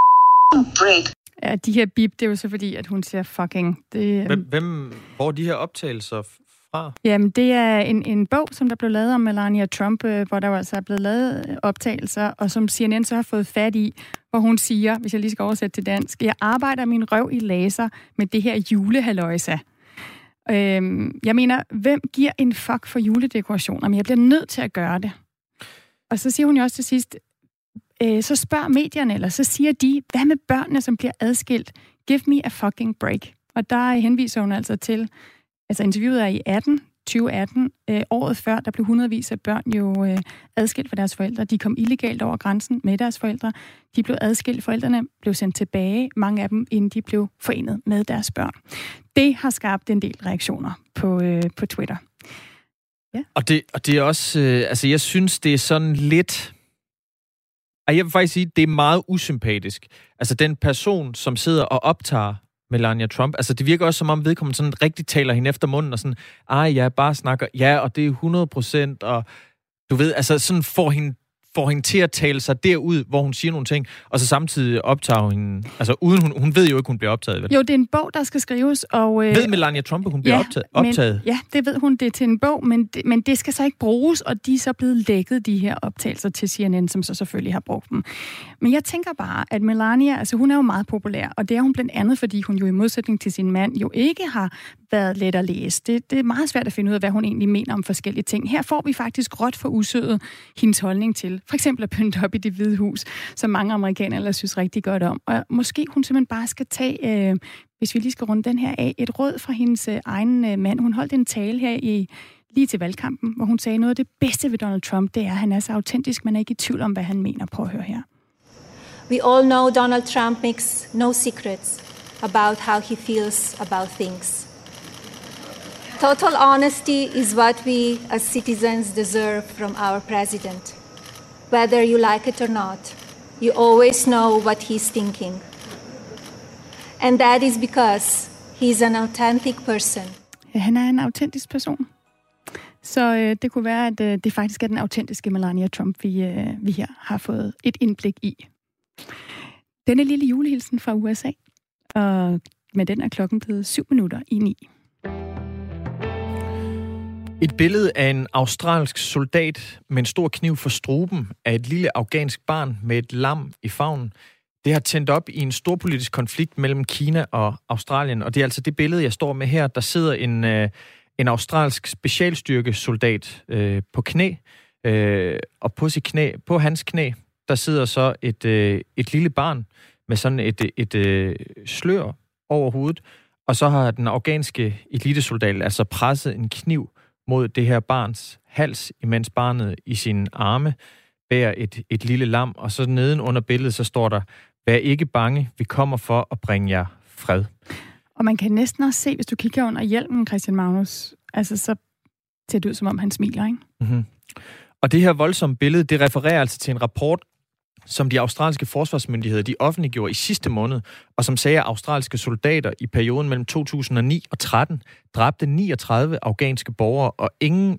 break. Ja, de her bip, det er jo så fordi, at hun siger fucking. Det, hvem, hvem, hvor er de her optagelser fra? Jamen, det er en, en bog, som der blev lavet om Melania Trump, øh, hvor der jo altså er blevet lavet optagelser, og som CNN så har fået fat i, hvor hun siger, hvis jeg lige skal oversætte til dansk, jeg arbejder min røv i laser med det her julehaløjsa. Øhm, jeg mener, hvem giver en fuck for juledekorationer? Men jeg bliver nødt til at gøre det. Og så siger hun jo også til sidst, øh, så spørger medierne, eller så siger de, hvad med børnene, som bliver adskilt? Give me a fucking break. Og der henviser hun altså til, altså interviewet er i 18, 2018, øh, året før, der blev hundredvis af børn jo øh, adskilt fra deres forældre. De kom illegalt over grænsen med deres forældre. De blev adskilt, forældrene blev sendt tilbage, mange af dem, inden de blev forenet med deres børn. Det har skabt en del reaktioner på, øh, på Twitter. Ja. Og, det, og det er også, øh, altså jeg synes, det er sådan lidt og jeg vil faktisk sige, det er meget usympatisk. Altså den person, som sidder og optager Melania Trump, altså det virker også som om vedkommende sådan rigtig taler hende efter munden og sådan, ej, jeg bare snakker, ja, og det er 100 procent, og du ved, altså sådan får hende får hende til at tale sig derud, hvor hun siger nogle ting, og så samtidig optager hende, altså uden hun, hun ved jo ikke, hun bliver optaget. Vel? Jo, det er en bog, der skal skrives, og... Øh, ved Melania Trump, hun bliver ja, optaget? optaget? Men, ja, det ved hun, det er til en bog, men det, men det skal så ikke bruges, og de er så blevet lækket, de her optagelser til CNN, som så selvfølgelig har brugt dem. Men jeg tænker bare, at Melania, altså hun er jo meget populær, og det er hun blandt andet, fordi hun jo i modsætning til sin mand jo ikke har været let at læse. Det, det er meget svært at finde ud af, hvad hun egentlig mener om forskellige ting. Her får vi faktisk råt for usødet hendes holdning til. For eksempel at pynte op i det hvide hus, som mange amerikanere ellers synes rigtig godt om. Og måske hun simpelthen bare skal tage, øh, hvis vi lige skal runde den her af, et råd fra hendes øh, egen øh, mand. Hun holdt en tale her i lige til valgkampen, hvor hun sagde, noget af det bedste ved Donald Trump, det er, at han er så autentisk, man er ikke i tvivl om, hvad han mener. Prøv at høre her. We all know Donald Trump makes no secrets about how he feels about things. Total honesty is what we as citizens deserve from our president. Whether you like it or not, you always know what he's thinking. And that is because he's an authentic person. Ja, han er en autentisk person. Så øh, det kunne være, at øh, det faktisk er den autentiske Melania Trump, vi, øh, vi her har fået et indblik i. Denne lille julehilsen fra USA, og med den er klokken blevet 7 minutter i 9. Et billede af en australsk soldat med en stor kniv for struben af et lille afghansk barn med et lam i favnen. Det har tændt op i en stor politisk konflikt mellem Kina og Australien, og det er altså det billede, jeg står med her. Der sidder en, øh, en australsk specialstyrkesoldat øh, på knæ, øh, og på, sit knæ, på hans knæ, der sidder så et, øh, et lille barn med sådan et, et, et øh, slør over hovedet, og så har den afghanske elitesoldat altså presset en kniv mod det her barns hals, imens barnet i sin arme bærer et, et lille lam, og så neden under billedet, så står der, vær ikke bange, vi kommer for at bringe jer fred. Og man kan næsten også se, hvis du kigger under hjelmen, Christian Magnus, altså så ser det ud, som om han smiler, ikke? Mm-hmm. Og det her voldsomme billede, det refererer altså til en rapport, som de australske forsvarsmyndigheder de offentliggjorde i sidste måned, og som sagde, at australske soldater i perioden mellem 2009 og 13 dræbte 39 afghanske borgere, og ingen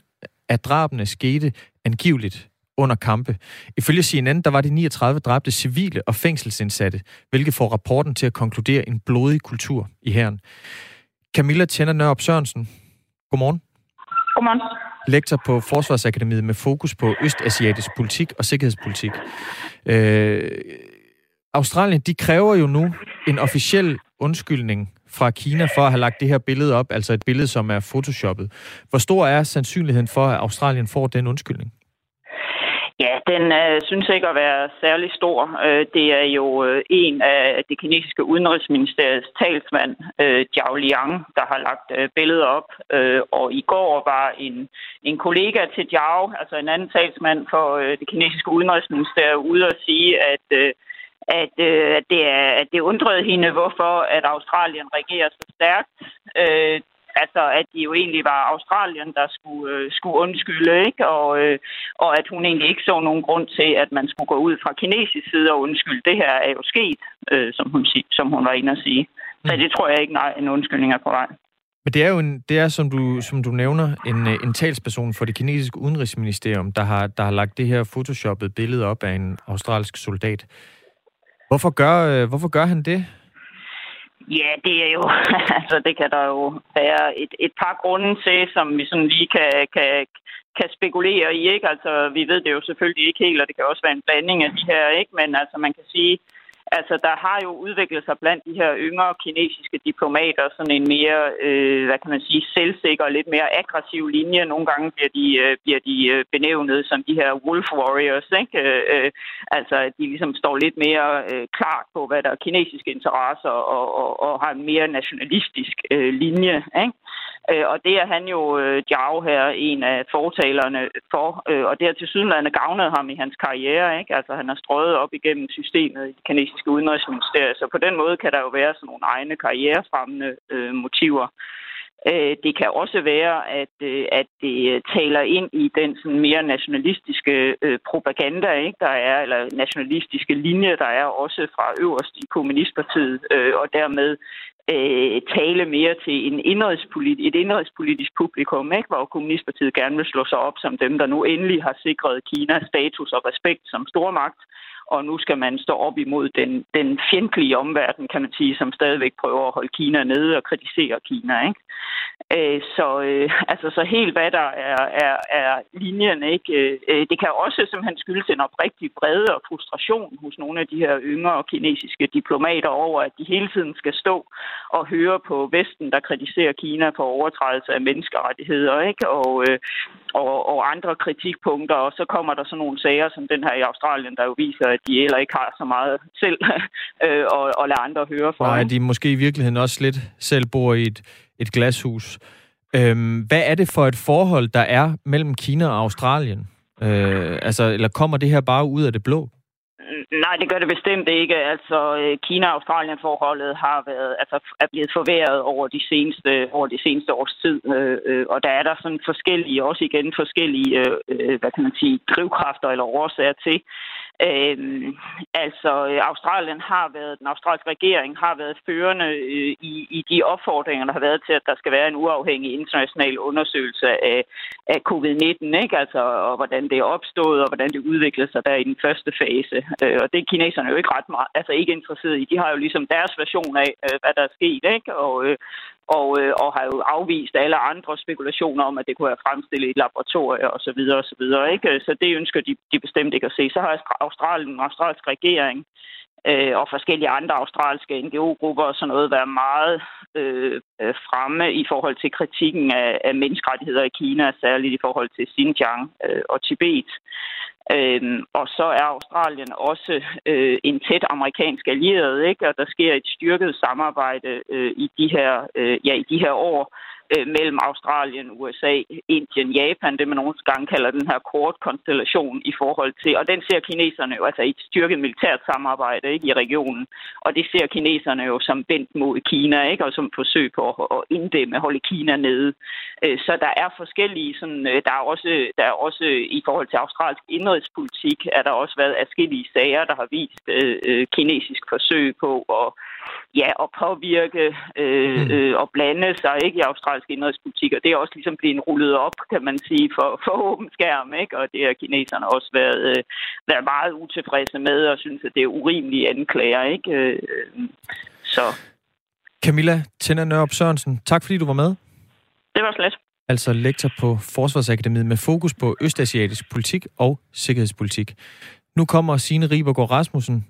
af drabene skete angiveligt under kampe. Ifølge CNN, der var de 39 dræbte civile og fængselsindsatte, hvilket får rapporten til at konkludere en blodig kultur i herren. Camilla Tjener Nørup Sørensen, godmorgen. Godmorgen. Lektor på Forsvarsakademiet med fokus på østasiatisk politik og sikkerhedspolitik. Øh, Australien, de kræver jo nu en officiel undskyldning fra Kina for at have lagt det her billede op, altså et billede, som er photoshoppet. Hvor stor er sandsynligheden for, at Australien får den undskyldning? Ja, den øh, synes ikke at være særlig stor. Øh, det er jo øh, en af det kinesiske udenrigsministeriets talsmand, øh, Jiao Liang, der har lagt øh, billedet op. Øh, og i går var en, en kollega til Jiao, altså en anden talsmand for øh, det kinesiske udenrigsministerium, ude at sige, at øh, at, øh, at, det er, at det undrede hende, hvorfor at Australien reagerer så stærkt. Øh, altså, at det jo egentlig var Australien, der skulle, øh, skulle undskylde, ikke? Og, øh, og at hun egentlig ikke så nogen grund til, at man skulle gå ud fra kinesisk side og undskylde. Det her er jo sket, øh, som, hun, som hun var inde at sige. Så mm. det tror jeg ikke, nej, en undskyldning er på vej. Men det er jo, en, det er, som, du, som du nævner, en, øh, en talsperson for det kinesiske udenrigsministerium, der har, der har lagt det her photoshoppet billede op af en australsk soldat. Hvorfor gør, øh, hvorfor gør han det? Ja, det er jo, altså det kan der jo være et, et par grunde til, som vi sådan lige kan, kan, kan spekulere i, ikke? Altså, vi ved det jo selvfølgelig ikke helt, og det kan også være en blanding af de her, ikke? Men altså, man kan sige, Altså, der har jo udviklet sig blandt de her yngre kinesiske diplomater sådan en mere, øh, hvad kan man sige, selvsikker og lidt mere aggressiv linje. Nogle gange bliver de, øh, bliver de øh, benævnet som de her wolf warriors, ikke? Øh, øh, altså, de ligesom står lidt mere øh, klart på, hvad der er kinesiske interesser og, og, og har en mere nationalistisk øh, linje, ikke? Øh, og det er han jo, øh, Jiao her, en af fortalerne for, øh, og det har til sydenlande gavnet ham i hans karriere. Ikke? Altså han har strøget op igennem systemet i det kinesiske udenrigsministerium, så på den måde kan der jo være sådan nogle egne karrierefremmende øh, motiver. Øh, det kan også være, at, at det taler ind i den sådan mere nationalistiske propaganda, ikke, der er, eller nationalistiske linje, der er også fra øverst i kommunistpartiet, og dermed Øh, tale mere til en indrigspolit- et indrigspolitisk publikum, ikke, hvor kommunistpartiet gerne vil slå sig op som dem, der nu endelig har sikret Kina status og respekt som stormagt, og nu skal man stå op imod den, den fjendtlige omverden, kan man sige, som stadigvæk prøver at holde Kina nede og kritisere Kina. Ikke? Øh, så, øh, altså, så helt hvad der er, er, er linjen, ikke? Øh, øh, det kan også simpelthen skyldes en oprigtig vrede og frustration hos nogle af de her yngre kinesiske diplomater over, at de hele tiden skal stå og høre på Vesten, der kritiserer Kina for overtrædelse af menneskerettigheder, ikke? Og, øh, og, og andre kritikpunkter, og så kommer der sådan nogle sager som den her i Australien, der jo viser, at de heller ikke har så meget selv øh, og, og lade andre høre for. Nej, de måske i virkeligheden også lidt selv bor i et, et glashus. Øhm, hvad er det for et forhold, der er mellem Kina og Australien? Øh, altså, eller kommer det her bare ud af det blå? Nej, det gør det bestemt ikke. Altså, øh, Kina-Australien-forholdet har været, altså, er blevet forværret over de seneste, over de seneste års tid. Øh, øh, og der er der sådan forskellige, også igen forskellige, øh, hvad kan man sige, drivkræfter eller årsager til. Øhm, altså, øh, Australien har været, den australske regering har været førende øh, i, i de opfordringer, der har været til, at der skal være en uafhængig international undersøgelse af, af covid-19, ikke? Altså, og hvordan det er opstået, og hvordan det udviklede sig der i den første fase. Øh, og det er kineserne jo ikke ret meget, altså ikke interesseret i. De har jo ligesom deres version af, øh, hvad der er sket, ikke? Og, øh, og, øh, og har jo afvist alle andre spekulationer om, at det kunne være fremstillet i et laboratorium og så videre og så videre. Ikke? Øh, så det ønsker de, de bestemt ikke at se. Så har Australien, den australske regering øh, og forskellige andre australske NGO-grupper og sådan noget været meget øh, øh, fremme i forhold til kritikken af, af menneskerettigheder i Kina, særligt i forhold til Xinjiang øh, og Tibet. Øhm, og så er Australien også øh, en tæt amerikansk allieret, ikke? og der sker et styrket samarbejde øh, i de her øh, ja i de her år øh, mellem Australien, USA, Indien, Japan, det man nogle gange kalder den her kort-konstellation i forhold til, og den ser kineserne jo altså i et styrket militært samarbejde ikke, i regionen, og det ser kineserne jo som vendt mod Kina, ikke, og som forsøg på at, at inddæmme, holde Kina nede. Øh, så der er forskellige, sådan, øh, der er også, der er også i forhold til australsk indrigspolitik, er der også været forskellige sager, der har vist øh, øh, kinesisk forsøg på at ja, at påvirke øh, mm. øh, og blande sig ikke i australsk indrigspolitik, og det er også ligesom blevet rullet op, kan man sige, for, for åben skærm, ikke? og det har kineserne også været, øh, været meget utilfredse med, og synes, at det er urimelige anklager. Ikke? Øh, så. Camilla Tænder Nørup Sørensen, tak fordi du var med. Det var slet. Altså lektor på Forsvarsakademiet med fokus på østasiatisk politik og sikkerhedspolitik. Nu kommer Signe Ribergaard Rasmussen